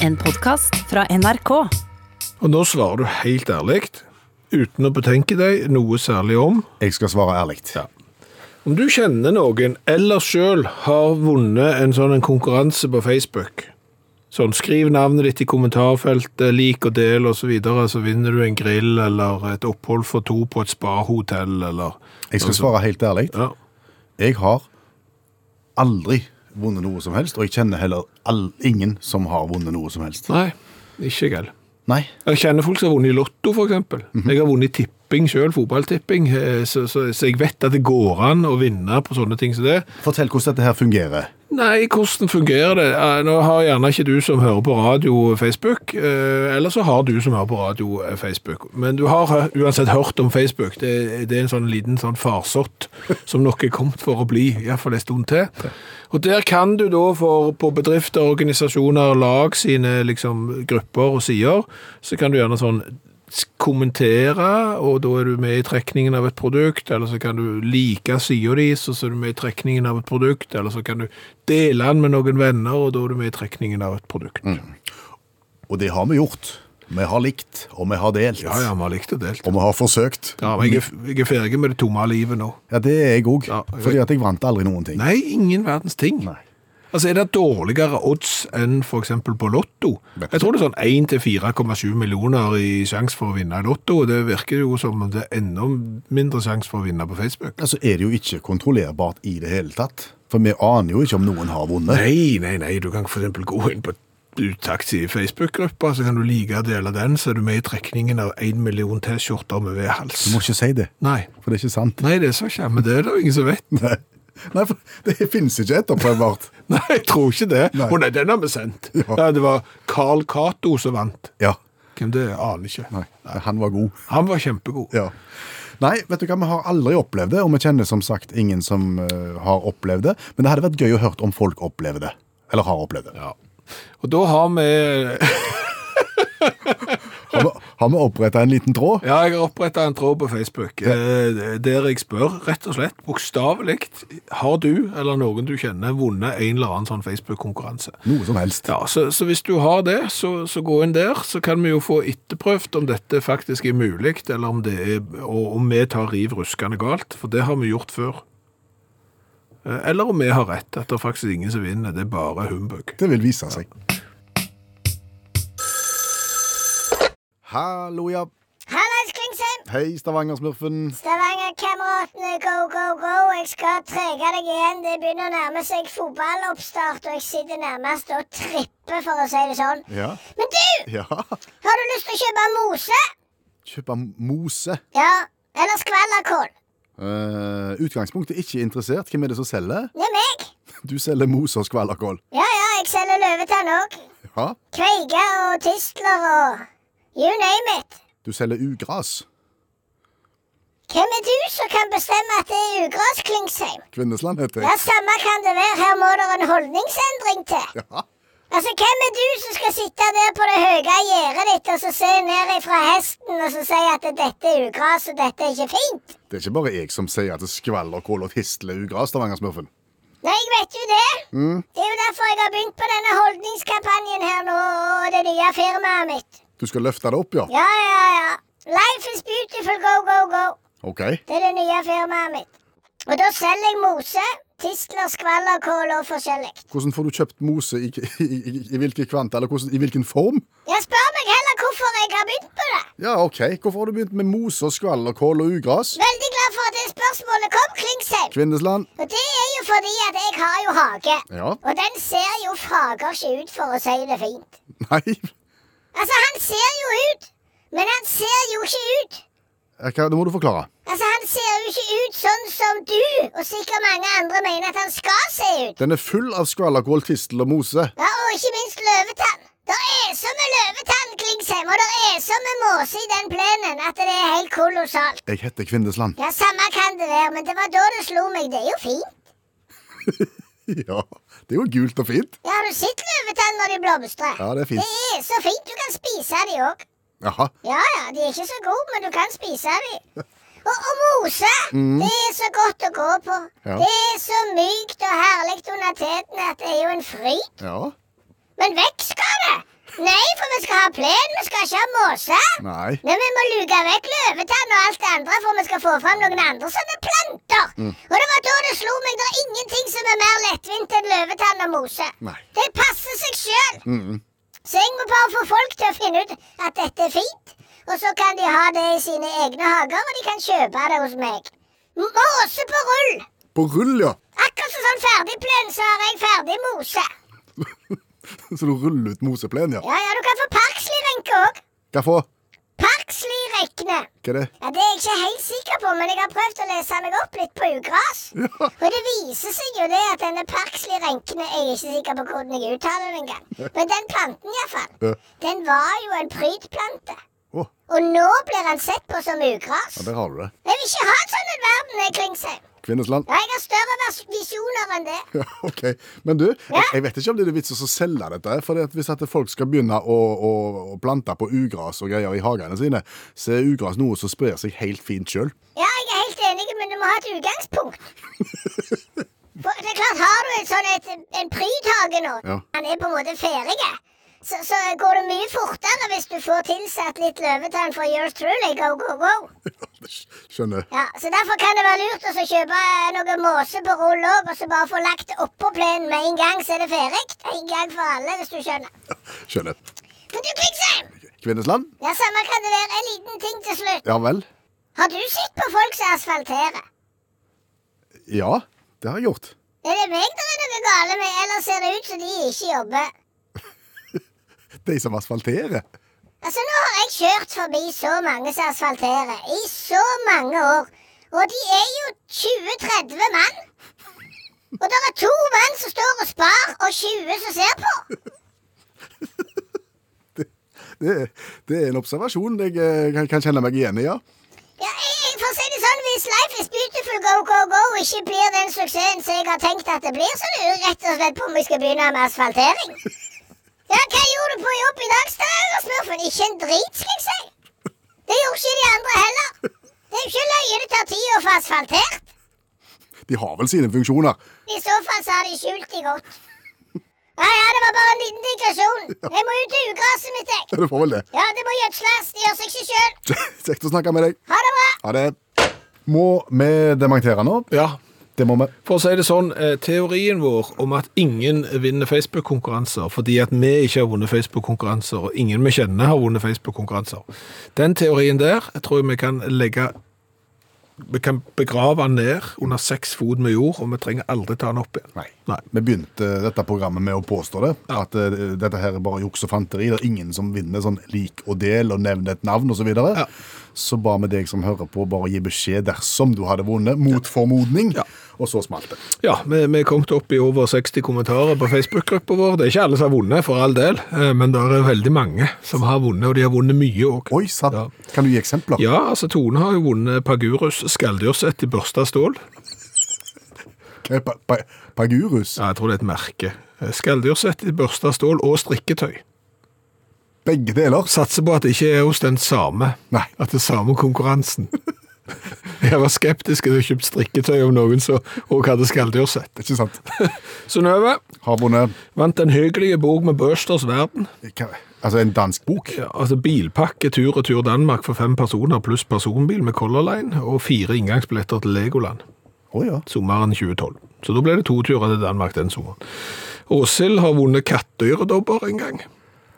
En podkast fra NRK. Og nå svarer du helt ærlig, uten å betenke deg noe særlig om. Jeg skal svare ærlig. Ja. Om du kjenner noen, eller sjøl har vunnet en sånn en konkurranse på Facebook Sånn, Skriv navnet ditt i kommentarfeltet, lik og del osv., så, videre, så vinner du en grill eller et opphold for to på et spahotell eller Jeg skal svare helt ærlig. Ja. Jeg har aldri vunnet noe som helst, og jeg kjenner heller all, ingen som har vunnet noe som helst. Nei, ikke jeg heller. Nei. Jeg kjenner folk som har vunnet i Lotto, for eksempel. Jeg har vunnet i tipping sjøl, fotballtipping, eh, så, så, så jeg vet at det går an å vinne på sånne ting som det. Fortell hvordan dette her fungerer. Nei, hvordan fungerer det? Eh, Nå har gjerne ikke du som hører på radio Facebook, eh, eller så har du som hører på radio eh, Facebook. Men du har uansett hørt om Facebook. Det, det er en sånn liten sånn farsott som nok er kommet for å bli, iallfall en stund til. Og der kan du da for, på bedrifter, organisasjoner, lag sine liksom, grupper og sider, så kan du gjerne sånn kommentere, og da er du med i trekningen av et produkt, eller så kan du like sida di, så så er du med i trekningen av et produkt, eller så kan du dele den med noen venner, og da er du med i trekningen av et produkt. Og det har vi gjort. Vi har likt, og vi har delt. Ja, ja, vi har likt og delt. Og vi har forsøkt. Ja, men jeg er, jeg er ferdig med det tomme livet nå. Ja, det er jeg òg. Ja, jeg- Fordi at jeg vant aldri noen ting. Nei, ingen verdens ting. Nei. Altså, Er det dårligere odds enn eksempel på Lotto? Jeg tror det er sånn 1-4,7 millioner i sjanse for å vinne i Lotto, og det virker jo som om det er enda mindre sjanse for å vinne på Facebook. Altså er det jo ikke kontrollerbart i det hele tatt. For vi aner jo ikke om noen har vunnet. Nei, nei, nei, du kan eksempel gå inn på Utaxi Facebook-gruppa, så kan du like å dele den, så er du med i trekningen av 1 million T-skjorter med Du V-hals. må ikke si det, Nei, for det er ikke sant. nei, det sa ikke jeg, men det er det jo ingen som vet. Nei, Nei for det finnes ikke etterprøvbart. Nei, jeg tror ikke det. Nei. Å nei, den har vi sendt. Ja. Nei, det var Carl Cato som vant. Ja. Hvem det er, aner ikke. Nei, han var god. Han var kjempegod. Ja. Nei, vet du hva, vi har aldri opplevd det, og vi kjenner som sagt ingen som uh, har opplevd det. Men det hadde vært gøy å høre om folk opplever det. Eller har opplevd det. Ja. Og da har vi Har vi, har vi oppretta en liten tråd? Ja, jeg har oppretta en tråd på Facebook ja. der jeg spør, rett og slett, bokstavelig, har du eller noen du kjenner vunnet en eller annen sånn Facebook-konkurranse? Noe som helst. Ja, så, så hvis du har det, så, så gå inn der, så kan vi jo få etterprøvd om dette faktisk er mulig, eller om det er, og om vi tar riv ruskende galt, for det har vi gjort før. Eh, Eller om vi har rett, at det er faktisk ingen som vinner, det er bare humbug. Det vil vise seg. Hallo, ja. Hallais, Klingsheim! Hei, Stavanger-smurfen. Stavanger-kameratene, go, go, go! Jeg skal trege deg igjen. Det begynner å nærme seg fotballoppstart, og jeg sitter nærmest og tripper, for å si det sånn. Ja. Men du! Ja. Har du lyst til å kjøpe mose? Kjøpe mose. Ja. Eller skvallerkål? Uh, utgangspunktet ikke interessert. Hvem er det som selger? Det er meg. Du selger mose og skvallerkål. Ja, ja, jeg selger løvetann òg. Ja. Kveige og tistler og you name it. Du selger ugras. Hvem er du som kan bestemme at det er ugras, Klingsheim? Kvinnesland heter jeg. Ja. Samme kan det være. Her må det en holdningsendring til. Ja. Altså, Hvem er du som skal sitte der på det høye gjerdet ditt og så se ned ifra hesten og så si at dette er ugras og dette er ikke fint? Det er ikke bare jeg som sier at det skvallerkål og tistel er ugras, Stavanger-smurfen. Nei, jeg vet jo det. Det er jo derfor jeg har begynt på denne holdningskampanjen her nå og det nye firmaet mitt. Du skal løfte det opp, ja? Ja, ja, ja. Life is beautiful, go, go, go. OK. Det er det nye firmaet mitt. Og da selger jeg mose, tistler, skvallerkål og forskjellig. Hvordan får du kjøpt mose? I, i, i, i hvilke kvanta, eller hvordan, i hvilken form? Jeg spør meg heller hvorfor jeg har begynt på det. Ja, OK. Hvorfor har du begynt med mose og skvallerkål og ugras? Veldig glad for at det spørsmålet kom, Klingsheim. Kvinnesland? Og det er jo fordi at jeg har jo hage. Ja. Og den ser jo fager ikke ut, for å si det fint. Nei. Altså, han ser jo ut, men han ser jo ikke ut. Hva, det må du forklare. Altså, Han ser jo ikke ut sånn som du og sikkert mange andre mener at han skal se ut. Den er full av skvallerkål, tistel og mose. Ja, Og ikke minst løvetann. Det er så med løvetann, Klingsheim, og det er så med måse i den plenen at det er helt kolossalt. Jeg heter Kvindesland. Ja, Samme kan det være, men det var da det slo meg. Det er jo fint. Ja, det er jo gult og fint. Ja, Har du sett når de blomstrer? Ja, det er fint. Det er så fint. Du kan spise de òg. Jaha. Ja, ja, de er ikke så gode, men du kan spise de. Og, og mose, det er så godt å gå på. Ja. Det er så mykt og herlig under teten at det er jo en fryd. Ja. Men vekk skal det! Ha plen, vi skal ikke ha måse. Nei. Nei, Vi må luke vekk løvetann og alt det andre for vi skal få fram noen andre sånne planter. Og det var da det slo meg det er ingenting som er mer lettvint enn løvetann og mose. Nei. Det passer seg sjøl. Mm. Så jeg må bare få folk til å finne ut at dette er fint. Og så kan de ha det i sine egne hager, og de kan kjøpe det hos meg. Måse på rull. På rull, ja. Akkurat som sånn ferdigplen, så har jeg ferdig mose. Så du ruller ut moseplen, ja. Ja, ja, du kan få parkslirenke òg. Hva for? Parkslirekkene. Hva er det? Ja, Det er jeg ikke helt sikker på, men jeg har prøvd å lese meg opp litt på ugras. Ja. Og det viser seg jo det at denne parkslirenkene Jeg er ikke sikker på hvordan jeg uttaler den engang. Men den planten, iallfall. Ja. Den var jo en prydplante. Oh. Og nå blir han sett på som ugras. ja, der har du det. Jeg vil ikke ha en sånn en verden, Klingsheim. Kvinnesland. Ja, jeg har større visjoner enn det. Ja, ok. Men du, Ja? jeg, vet ikke om det er vits å selge dette. For hvis at folk skal begynne å, å, å plante på ugras og greier i hagene sine, så er ugras noe som sprer seg helt fint sjøl. Ja, jeg er helt enig, men du må ha et utgangspunkt. For det er klart, Har du et sånn et, en prydhage nå, Ja. han er på en måte ferdig, så, så går det mye fortere hvis du får tilsatt litt løvetann fra yours truly. Go, go, go. Skjønner. Ja, så Derfor kan det være lurt å kjøpe noe måse på rull òg, og så bare få lagt det oppå plenen med en gang, så er det ferdig. En gang for alle, hvis du skjønner. Skjønner. Men du, Kvikksheim! Kvinnesland? Ja, Samme kan det være. En liten ting til slutt. Ja vel? Har du sett på folk som asfalterer? Ja, det har jeg gjort. Er det meg det er noe gale med, eller ser det ut som de ikke jobber? De som asfalterer. Altså, Nå har jeg kjørt forbi så mange som asfalterer, i så mange år. Og de er jo 20-30 mann. Og det er to mann som står og spar, og 20 som ser på. Det, det er en observasjon jeg eh, kan, kan kjenne meg igjen i, ja. Ja, jeg, jeg får si det sånn, Hvis Life is Beautiful Go Go Go ikke blir den suksessen som jeg har tenkt at det blir, så lurer jeg rett og slett på om vi skal begynne med asfaltering. Ja, Hva gjorde du på jobb i dag, Smurfen? Ikke en drit, skal jeg si. Det gjorde ikke de andre heller. Det er jo ikke løye det tar tid å få asfaltert. De har vel sine funksjoner. I så fall så har de skjult de godt. Ja, ja, det var bare en liten digresjon. Jeg må ut i ugraset mitt, jeg. Du får vel det. Ja, det må gjødsles. Det gjør seg ikke sjøl. Kjekt å snakke med deg. Ha det bra. Ha det. Må vi dementere nå? Ja, Det må vi. For å si det sånn, eh, teorien vår om at ingen vinner Facebook-konkurranser fordi at vi ikke har vunnet Facebook-konkurranser, og ingen vi kjenner har vunnet Facebook-konkurranser, den teorien der tror jeg vi kan legge Vi kan begrave den ned under seks fot med jord, og vi trenger aldri ta den opp igjen. Nei. Nei. Vi begynte dette programmet med å påstå det. At uh, dette her er bare juks og fanteri. Det er ingen som vinner sånn lik og del og nevner et navn osv. Så, videre. Ja. så ba vi deg som hører på, bare gi beskjed dersom du hadde vunnet, mot formodning. Ja. Og så smalt det. Ja, vi, vi er kommet opp i over 60 kommentarer på Facebook-gruppa vår. Det er ikke alle som har vunnet, for all del, eh, men det er veldig mange som har vunnet, og de har vunnet mye òg. Oi sann. Ja. Kan du gi eksempler? Ja, altså Tone har jo vunnet Pagurus skaldyrsett i børsta stål. Pa pa Pagurus? Ja, jeg tror det er et merke. Skaldyrsett i børsta stål og strikketøy. Begge deler? Satser på at det ikke er hos den samme. Nei. At det er samme konkurransen. Jeg var skeptisk til å kjøpe strikketøy om noen som også hadde skalldyrsett. Ikke sant? Synnøve Har vant en hyggelig bok med Børsters verden. hva, Altså en dansk bok? Ja, altså Bilpakke tur og tur Danmark for fem personer pluss personbil med Color Line og fire inngangsbilletter til Legoland. Oh, ja. sommeren 2012. Så da ble det to turer til Danmark den sommeren. Åshild har vunnet kattøyredobber en gang.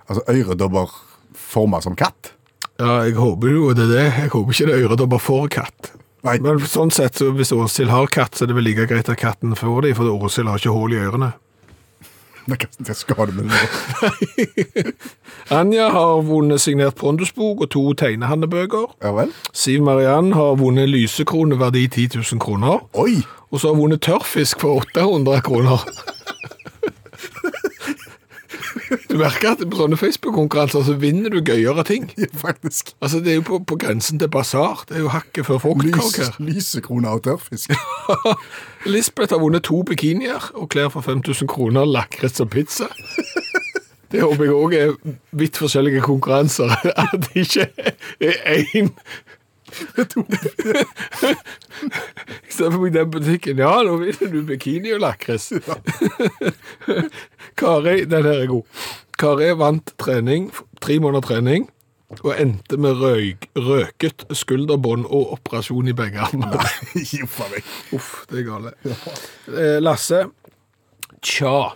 Altså øredobber forma som katt? Ja, jeg håper jo det er det. Jeg håper ikke det er øredobber for katt. Nei. Men sånn sett, så hvis Åshild har katt, så er det vel like greit at katten får dem, for Åshild har ikke hull i ørene. Det skal du med nå. Anja har vunnet signert Pondusbok og to tegnehandlebøker. Ja vel? Siv Mariann har vunnet lysekrone verdi 10 000 kroner. Oi! Og så har hun vunnet tørrfisk for 800 kroner. Du merker at på sånne Facebook-konkurranser så vinner du gøyere ting. Ja, faktisk. Altså, Det er jo på, på grensen til basar. Det er jo hakket før Lys, fruktkaker. lysekrone og tørrfisk. Lisbeth har vunnet to bikinier og klær for 5000 kroner, lakris og pizza. Det håper jeg òg er vidt forskjellige konkurranser. At det ikke er én I stedet for i den butikken Ja, nå vinner du bikini og lakris. Kari, den her er god. Kari vant trening tre måneder trening, og endte med røyk, røket skulderbånd og operasjon i begge armer. Uff meg. Det er gale. Eh, Lasse, tja.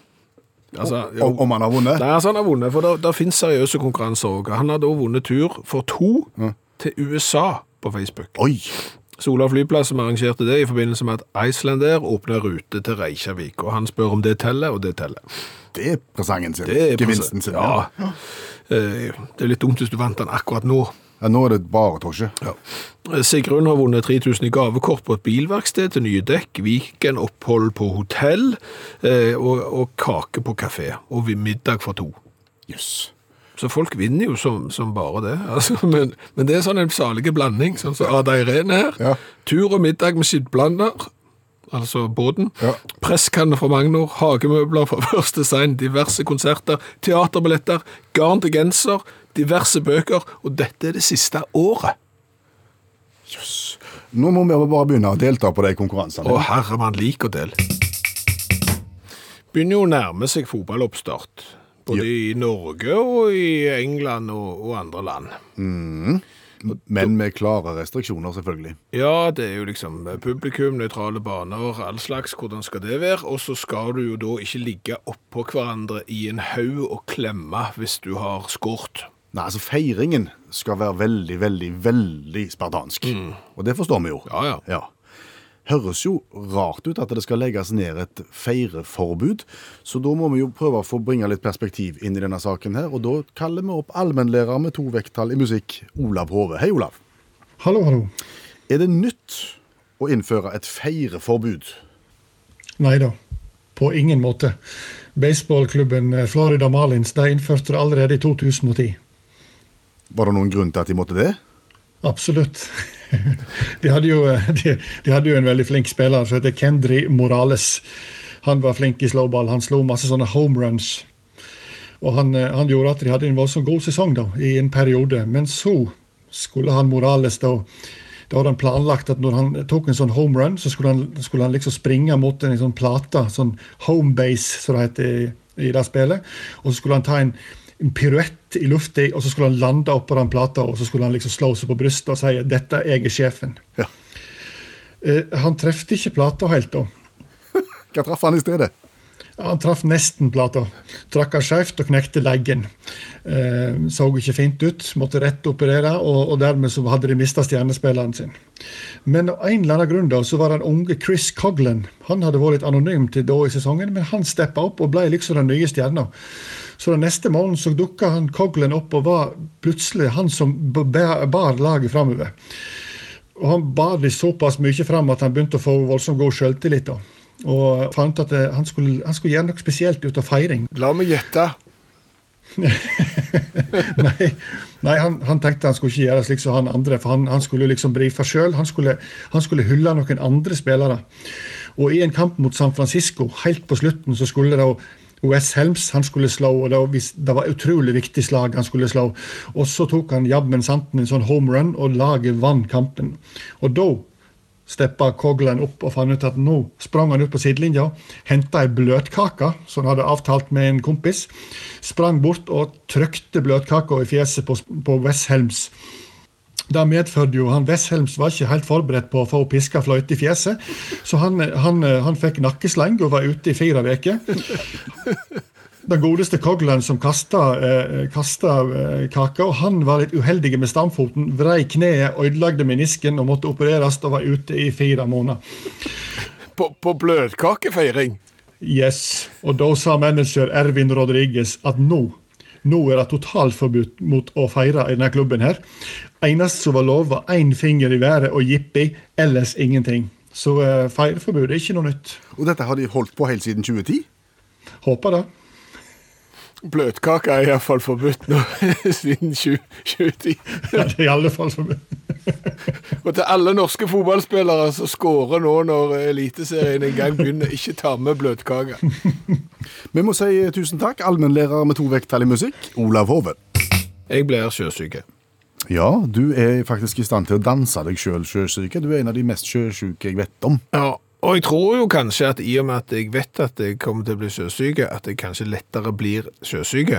Altså. Om, om han har vunnet? Nei, altså han har vunnet, for det finnes seriøse konkurranser òg. Han har da vunnet tur for to til USA på Facebook. Oi! Sola flyplass som arrangerte det i forbindelse med at Icelandair åpner rute til Reykjavik, og han spør om det teller, og det teller. Det er presangen sin. Det er Gevinsten sin. Ja. ja. Det er litt dumt hvis du vant den akkurat nå. Ja, nå er det bare Tosje. Ja. Sigrun har vunnet 3000 i gavekort på et bilverksted til nye dekk, Viken opphold på hotell eh, og, og kake på kafé, og vi- middag for to. Jøss. Så folk vinner jo som, som bare det. Altså, men, men det er sånn en salige blanding, sånn som Ada Irene her. Ja. Tur og middag med skittblander, altså båten. Ja. Presskanne fra Magnor, hagemøbler fra First Design, diverse konserter, teaterbilletter, garn til genser, diverse bøker, og dette er det siste året. Jøss. Nå må vi bare begynne å delta på de konkurransene. Å herre, man liker å dele Begynner jo å nærme seg fotballoppstart. Både i Norge og i England og, og andre land. Men med klare restriksjoner, selvfølgelig. Ja, det er jo liksom publikum, nøytrale baner, all slags, hvordan skal det være? Og så skal du jo da ikke ligge oppå hverandre i en haug og klemme hvis du har skåret. Nei, altså Feiringen skal være veldig, veldig, veldig spartansk. Og det forstår vi jo. Ja, Ja, ja. Høres jo rart ut at det skal legges ned et feireforbud, så da må vi jo prøve å få bringe litt perspektiv inn i denne saken her, og da kaller vi opp allmennlærer med to vekttall i musikk, Olav Hove. Hei, Olav. Hallo, hallo. Er det nytt å innføre et feireforbud? Nei da, på ingen måte. Baseballklubben eh, Florida Marlins de innførte det allerede i 2010. Var det noen grunn til at de måtte det? Absolutt. De hadde, jo, eh, de, de hadde jo en veldig flink spiller som heter Kendri Morales. Han var flink i slowball. Han slo masse sånne homeruns. Og han, eh, han gjorde at de hadde en voldsomt god sesong da, i en periode. Men så skulle han Morales da da hadde han planlagt at når han tok en sånn home run, så skulle han, skulle han liksom springe mot en sånn plate, sånn home base, som det heter i, i det spillet. Og så skulle han ta en, en piruett i lufta, og så skulle han lande oppå den plata, og så skulle han liksom slå seg på brystet og si 'dette, jeg er sjefen'. Ja. Eh, han trefte ikke plata helt da. Hva traff han i stedet? Han traff nesten plata. Trakk han skjevt og knekte leggen. Eh, så ikke fint ut, måtte rett operere, og, og dermed så hadde de mista stjernespilleren sin. Men av en eller annen grunn da, så var den unge Chris Coglan Han hadde vært litt anonym til da i sesongen, men han steppa opp og ble liksom den nye stjerna. Så den neste morgenen så dukka han Coglan opp og var plutselig han som bar laget framover. Og han bar de såpass mye fram at han begynte å få voldsomt god selvtillit. da. Og fant at eh, han skulle, han skulle gjøre noe spesielt ut av feiring. La meg gjette. Nei, nei han, han tenkte han skulle ikke gjøre slik som han andre, for han, han skulle liksom brife sjøl. Han, skulle- han skulle hylle noen andre spillere. Og i en kamp mot San Francisco, helt på slutten, så skulle det da Wes Helms han skulle slå, og det var, utrolig viktig slag han skulle slå. Og så tok han jammen santen en sånn home run, og laget vant kampen. Og da steppa Coglan opp og fant ut at nå sprang han ut på sidelinja, henta ei bløtkake som han hadde avtalt med en kompis, sprang bort og trykte bløtkaka i fjeset på, på Wes Helms. Det medførte jo han Wesselms var ikke helt forberedt på å få piska fløyte i fjeset, så han, han, han fikk nakkesleng og var ute i fire uker. Den godeste Coglan som kasta, eh, kasta eh, kaka, og han var litt uheldig med stamfoten, vrei kneet, ødelagte menisken og måtte opereres og var ute i fire måneder. På, på bløtkakefeiring. Yes, og da sa manager Ervin Rodriguez at nå nå er det totalforbud mot å feire i denne klubben. her. Eneste som var lov, var én finger i været og jippi, ellers ingenting. Så uh, feireforbud er ikke noe nytt. Og dette har de holdt på helt siden 2010? Mm. Håper det. Bløtkake er iallfall forbudt nå siden 20- 2010. Ja, det er i alle fall forbudt. Og til alle norske fotballspillere som scorer nå når Eliteserien en gang begynner, ikke ta med bløtkake. Vi må si tusen takk, allmennlærer med to vekttall i musikk, Olav Hove. Jeg blir sjøsyk. Ja, du er faktisk i stand til å danse deg sjøl sjøsyke. Du er en av de mest sjøsyke jeg vet om. Ja, og jeg tror jo kanskje at i og med at jeg vet at jeg kommer til å bli sjøsyk, at jeg kanskje lettere blir sjøsyk.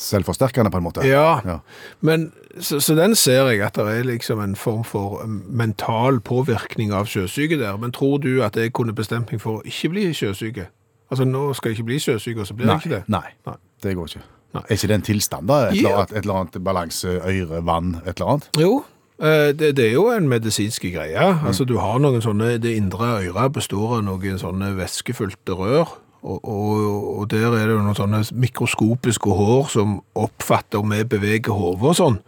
selvforsterkende, på en måte. Ja, Ja. men så, så den ser jeg at det er liksom en form for um, mental påvirkning av sjøsyke der. Men tror du at jeg kunne bestemt meg for å ikke bli sjøsyke? Altså nå skal jeg ikke bli sjøsyk, og så blir Nei, jeg ikke det? nei, Nei. det går ikke. Nei. Er ikke det en tilstand, da? Et, Ja. eller, annet, et eller annet balanse, øyre, vann, et eller annet? Jo, det, det er jo en medisinsk greie. Altså du har noen sånne, det indre øret består av noen sånne væskefylte rør, og, og, og der er det jo noen sånne mikroskopiske hår som oppfatter om vi beveger hodet og sånn.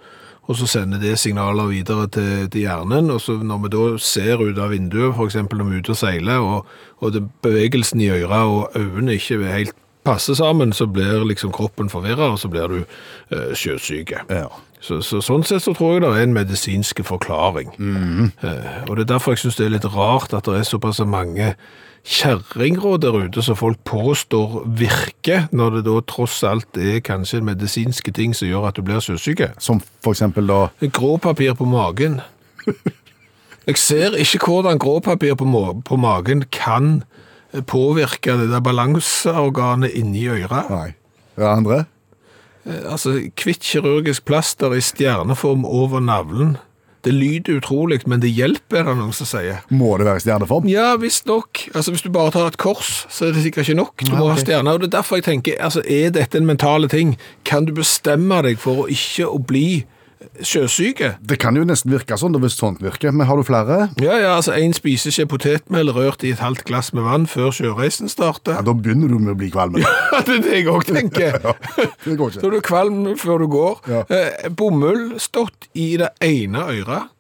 Og så sender det signaler videre til, til hjernen, og så når vi da ser ut av vinduet, eksempel når vi er ute og seiler, og, og det, bevegelsen i øret og øynene ikke helt passer sammen, så blir liksom kroppen forvirret, og så blir du eh, sjøsyk. Ja. Så, så, sånn sett så tror jeg det er en medisinsk forklaring. Eh, og det er derfor jeg synes det er litt rart at det er såpass mange kjerringråd der ute som folk påstår virker, når det da tross alt er kanskje medisinske ting som gjør at du blir sjøsyk. Som for eksempel da Gråpapir på magen. Jeg ser ikke hvordan gråpapir på, ma på magen kan påvirke det der balanseorganet inni øret. Nei. Ja, andre? Altså, kvitt kirurgisk plaster i stjerneform over navlen. Det lyder utrolig, men det hjelper, er det noen som sier. Må det være stjerneform? Ja, visst nok. Altså, hvis du bare tar et kors, så er det sikkert ikke nok. Du må okay. ha stjerner, og det er derfor jeg tenker, altså, er dette en mentale ting? Kan du bestemme deg for å ikke å bli sjøsyke? Det kan jo nesten virke sånn, hvis sånt virker. Men har du flere? Ja, ja, altså, en spiseskje potetmel rørt i et halvt glass med vann før sjøreisen starter. Ja, Da begynner du med å bli kvalm. Ja, det er det jeg også tenker. ja, Det går Så ikke. er du kvalm før du går. Ja. Eh, bomull stått i det ene øret.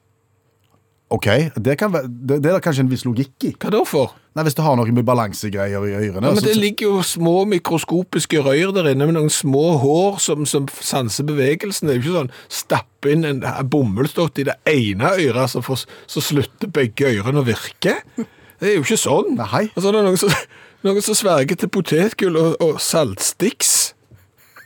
Ok, det, kan være, det, det er det kanskje en viss logikk i. Hva da for? Nei, Hvis du har noe med balansegreier i ørene. Ja, men så- det ligger jo små mikroskopiske røyr der inne med noen små hår som, som sanser bevegelsen. Det er jo ikke sånn stappe inn en en bomullsdott i det ene øret, så, får, så slutter begge ørene å virke. Det er jo ikke sånn. Nei. Altså, det er noen som, noen som sverger til potetgull og, og saltstiks.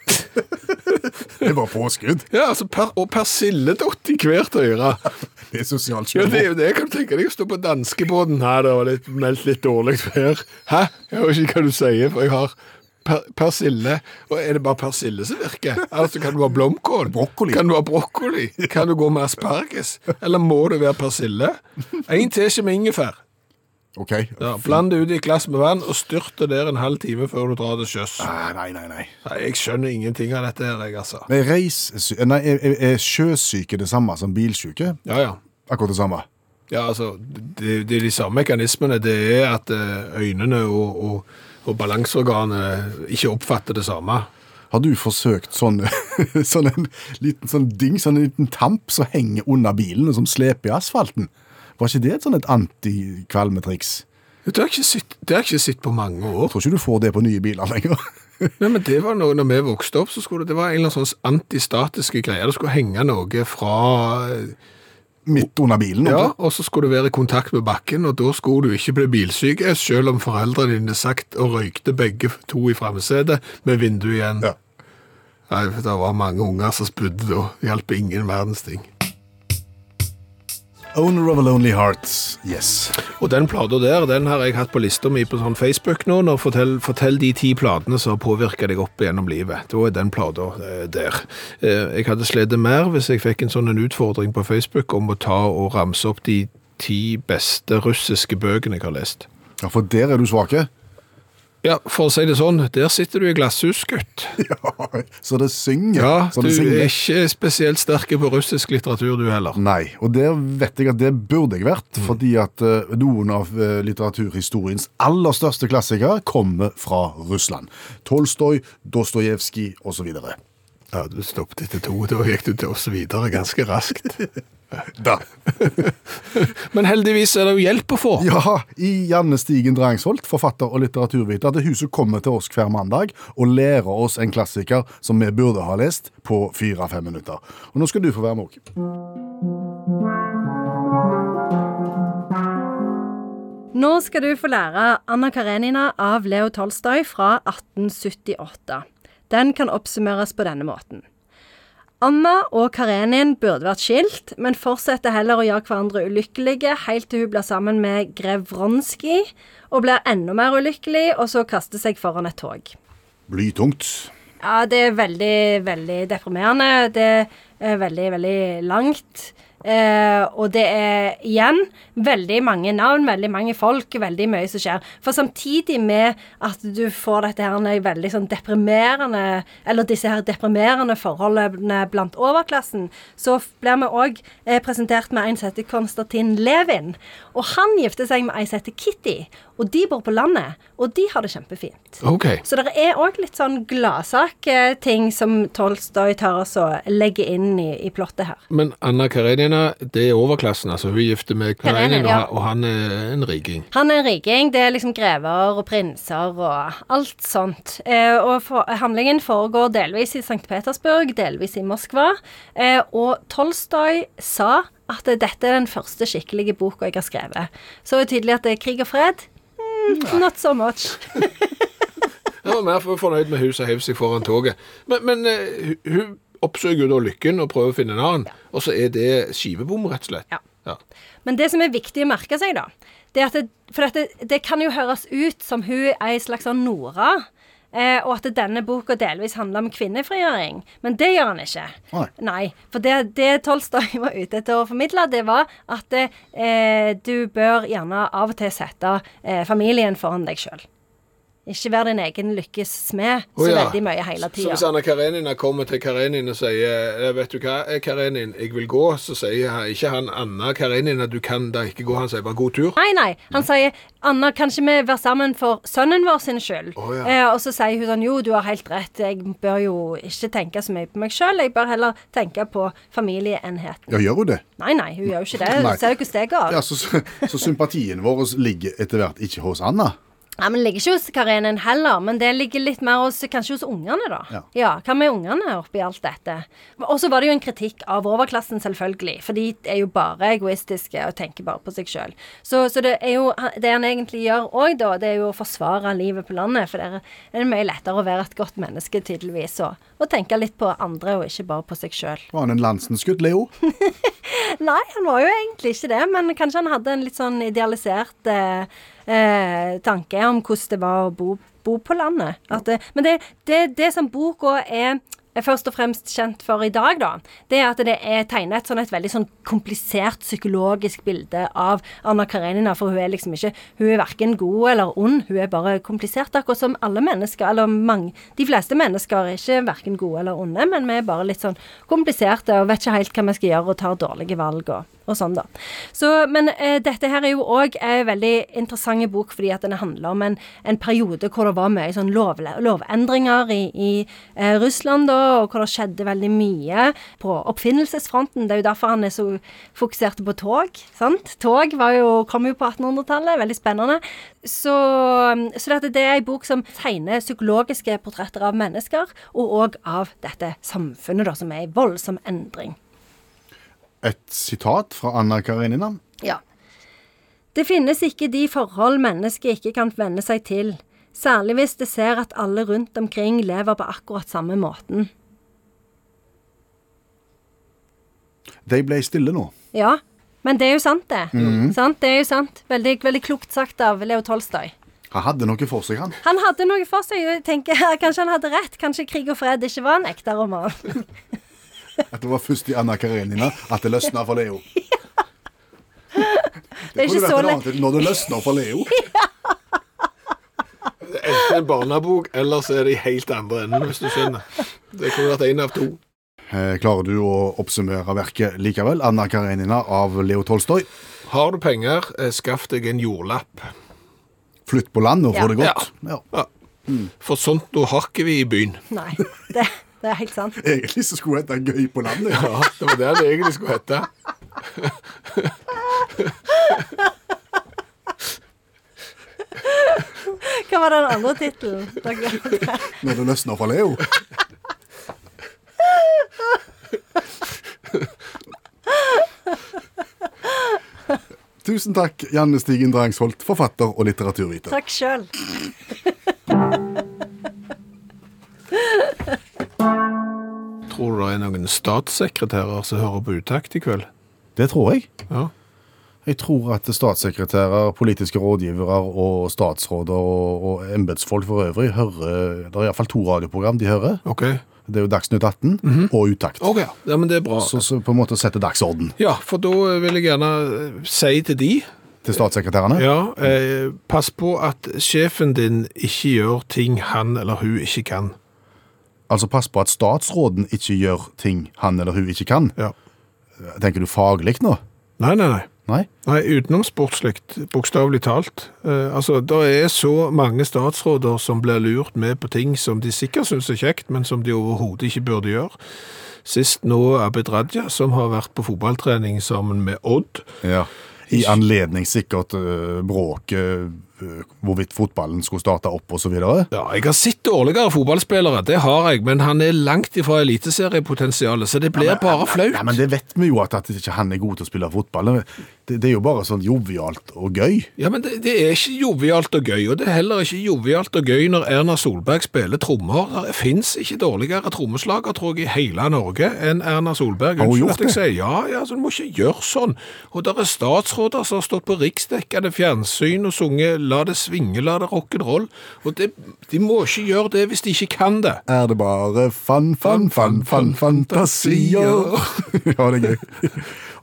Det bare påskudd. Ja, altså per, og persilledott i hvert øre. Det er sosialt Ja, det er jo det jeg kan tenke deg å stå på danskebåten her, det var litt, meldt litt dårlig vær. Hæ? Jeg vet ikke hva du sier, for jeg har per, persille. Og er det bare persille som virker? Altså, kan du ha blomkål? Brokkoli. Kan du ha brokkoli? Kan du gå med asparges? Eller må det være persille? En teskje med ingefær. Ok. Ja, bland det ut i et glass med vann, og styrt det der en halv time før du drar til sjøs. Nei, Nei, nei, nei. Nei, Jeg skjønner ingenting av dette her, jeg, altså. Men reis, nei, er, er- er sjøsyke det samme som bilsyke? Ja, ja. Akkurat det samme. Ja, altså, det, det er de samme mekanismene. Det er at eh, øynene og, og, og balanseorganet ikke oppfatter det samme. Har du forsøkt sånn, sånn en liten sånn ding, sånn en liten tamp som henger under bilen og som sleper i asfalten? Var ikke det et sånn et antikvalmetriks? Det har jeg ikke sett, på mange år. Jeg Tror ikke du får det på nye biler lenger. Nei, men det var noe, når vi vokste opp, så skulle det, det var en eller annen sånn antistatiske greier. Det skulle henge noe fra Midt under bilen. Ja, Ja. og så skulle du være i kontakt med bakken, og da skulle du ikke bli bilsyk, selv om foreldrene dine sagt og røykte begge to i framsetet med vinduet igjen. Ja. Nei, for det var mange unger som spydde da. Hjalp ingen verdens ting. Owner of a Lonely Heart. Yes. Og den plata der, den har jeg hatt på lista mi på sånn Facebook nå. Når fortell, fortell de ti platene som har påvirka deg opp gjennom livet. Da er den plata eh, der. Eh, jeg hadde slitt mer hvis jeg fikk en sånn en utfordring på Facebook om å ta og ramse opp de ti beste russiske bøkene jeg har lest. Ja, For der er du svake. Ja, for å si det sånn, der sitter du i glasshus, gutt. Ja, så det synger. Ja, så du synger. er ikke spesielt sterk på russisk litteratur, du heller. Nei, og der vet jeg at det burde jeg vært, Mm. fordi at eh, noen av eh, litteraturhistoriens aller største klassikere kommer fra Russland. Tolstoj, Dostojevskij osv. Ja, du stoppet etter to, da gikk du til oss videre ganske raskt. Da. Men heldigvis er det jo hjelp å få. Ja, i Janne Stigen Drangsholt, forfatter og litteraturviter, det huset kommer til oss hver mandag og lærer oss en klassiker som vi burde ha lest på fire-fem minutter. Og nå skal du få være med òg. Nå skal du få lære Anna Karenina av Leo Tolstoy fra 1878. Den kan oppsummeres på denne måten. Anna og Karenin burde vært skilt, men fortsetter heller å gjøre hverandre ulykkelige helt til hun blir sammen med Grevronski og blir enda mer ulykkelig, og så kaster seg foran et tog. Blytungt. Ja, det er veldig, veldig deprimerende. Det er veldig, veldig langt. Eh, og det er igjen veldig mange navn, veldig mange folk, veldig mye som skjer. For samtidig med at du får dette her veldig sånn deprimerende Eller disse her deprimerende forholdene blant overklassen, så blir vi òg eh, presentert med en som heter Konstantin Levin. Og han gifter seg med ei som heter Kitty. Og de bor på landet, og de har det kjempefint. Okay. Så det er òg litt sånn gladsak-ting som Tolstoy tar oss og legger inn i, i plottet her. Men Anna Karenina, det er overklassen, altså. Hun er gift med Karenin, Karenin, ja. og han er en riking. Han er en riking. Det er liksom grever og prinser og alt sånt. Eh, og for, handlingen foregår delvis i St. Petersburg, delvis i Moskva. Eh, og Tolstoy sa at dette er den første skikkelige boka jeg har skrevet. Så det er tydelig at det er krig og fred. Mm, not so much. Jeg var mer fornøyd med huset hev seg foran toget. Men, men uh, hun- hun oppsøker jo da lykken og prøver å finne en annen, og så er det skivebom, rett og slett. Ja. Ja. Men det som er viktig å merke seg, da det er at det, For dette, det kan jo høres ut som hun er ei slags sånn Nora. Eh, og at denne boka delvis handler om kvinnefrigjøring. Men det gjør han ikke. Nei. For det, det Tolstoy var ute etter å formidle, det var at eh, du bør gjerne av og til sette eh, familien foran deg sjøl. Ikke være din egen lykkes smed så oh, ja. veldig mye hele Så hvis. Anna Karenina kommer til Karenin og sier eh, Vet du hva, eh, Karenin, jeg vil gå, så sier han- ikke han Anna Karenina du kan da ikke gå, han sier bare god tur. Nei, nei. Han sier Anna, kan ikke vi være sammen for sønnen vår sin skyld? Oh, ja. eh, og så sier hun sånn Jo, du har helt rett. Jeg bør jo ikke tenke så mye på meg sjøl. Jeg bør heller tenke på familieenheten. Ja, gjør hun det? Nei, nei, hun gjør jo ikke det. Hun Ser jo hvordan det går? Ja, så, så sympatien vår ligger etter hvert ikke hos Anna. Ja, men Det ligger ikke hos Karenin heller, men det ligger litt mer hos kanskje hos ungene, da. Ja. Hva med ungene oppi alt dette? Og så var det jo en kritikk av overklassen, selvfølgelig. For de er jo bare egoistiske og tenker bare på seg sjøl. Så, så det er jo Det han egentlig gjør òg, da, det er jo å forsvare livet på landet. For det det er mye lettere å være et godt menneske, tydeligvis, og, og tenke litt på andre, og ikke bare på seg sjøl. Var han en landsenskudd, Leo? Nei, han var jo egentlig ikke det, men kanskje han hadde en litt sånn idealisert eh, eh, tanke om hvordan det var å bo, bo på landet. At det, men det, det, det som boka er er først og fremst kjent for i dag, da, det er at det er tegnet et sånn et veldig sånn komplisert psykologisk bilde av Anna Karenina, for hun er liksom ikke Hun er verken god eller ond, hun er bare komplisert, akkurat som alle mennesker, eller mange De fleste mennesker er ikke verken gode eller onde, men vi er bare litt sånn kompliserte og vet ikke helt hva vi skal gjøre og tar dårlige valg og, og sånn, da. Så, men eh, dette her er jo òg en veldig interessant bok fordi at den handler om en, en periode hvor det var mye sånn lov, lovendringer i, i eh, Russland, da, og hvor det skjedde veldig mye på oppfinnelsesfronten. Det er jo derfor han er så fokusert på tog. sant? Tog var jo, kom jo på 1800-tallet, veldig spennende. Så, så det er ei bok som tegner psykologiske portretter av mennesker, og òg av dette samfunnet, da, som er i voldsom endring. Et sitat fra Anna Karinina? Ja. Det finnes ikke de forhold mennesket ikke kan venne seg til, særlig hvis det ser at alle rundt omkring lever på akkurat samme måten. De ble stille nå. Ja, men det er jo sant, det. Sant? Det er jo sant. Veldig, veldig klokt sagt av Leo Tolstoy. Han hadde noe for seg, han. Han hadde noe for seg. Jeg tenker, Kanskje han hadde rett. Kanskje 'Krig og fred' ikke var en ekte roman. At det var først i Anna Karenina at det løsna for Leo. Det er ikke så lett. Når det løsner for Leo. Det er enten en barnebok, eller så er det i helt andre enden, hvis du skjønner. Det kunne vært en av to. Eh, Klarer du å oppsummere verket likevel? Anna Karenina av Leo Tolstoy. Har du penger, eh, skaff deg en jordlapp. Flytt på land og få Ja. det godt. Ja. Ja. For sånt nå har ikke vi i byen. Nei, det, det er helt sant. Egentlig så skulle det hete Gøy på landet. Ja. Ja, det var det det egentlig skulle hete. Hva var den andre tittelen? Når det løsner for Leo. Tusen takk, Janne Stigen Drangsholt, forfatter og litteraturviter. Takk sjøl. Tror du det er noen statssekretærer som hører på utakt i kveld? Det tror jeg. Ja. Jeg tror at statssekretærer, politiske rådgivere og statsråder og, og embetsfolk for øvrig hører Det er iallfall to radioprogram de hører. Ok. Det er jo Dagsnytt 18 og Utakt. Ok, ja, men det er bra. Så, så på en måte setter dagsorden Ja, for da vil jeg gjerne eh, si til de, til statssekretærene. ja, eh, pass på at sjefen din ikke gjør ting han eller hun ikke kan. Altså pass på at statsråden ikke gjør ting han eller hun ikke kan. Ja. Tenker du faglig nå? Nei, nei, nei. Nei? Nei, utenomsportslikt, bokstavelig talt. Eh, altså, det er så mange statsråder som blir lurt med på ting som de sikkert syns er kjekt, men som de overhodet ikke burde gjøre. Sist nå Abid Raja, som har vært på fotballtrening sammen med Odd. Ja. I anledning sikkert uh, bråket uh, hvorvidt fotballen skulle starte opp videre. Ja, jeg har sett dårligere fotballspillere, det har jeg, men han er langt ifra eliteseriepotensialet, så det blir bare flaut. Ja, men det vet vi jo at, at ikke han er god til å spille fotball. Det, det er jo bare sånn jovialt og gøy. Ja, men det, det er ikke jovialt og gøy, og det er heller ikke jovialt og gøy når Erna Solberg spiller trommer. Det fins ikke dårligere trommeslager, tror jeg, i hele Norge enn Erna Solberg. Unnskyld at jeg sier ja, ja, så du må ikke gjøre sånn. Og der er statsråder som har stått på riksdekkende fjernsyn og sunget 'La det svinge, la det rock'n'roll', og det, de må ikke gjøre det hvis de ikke kan det. Er det bare fan, fan, fan, fan, fantasier? ja, det er gøy.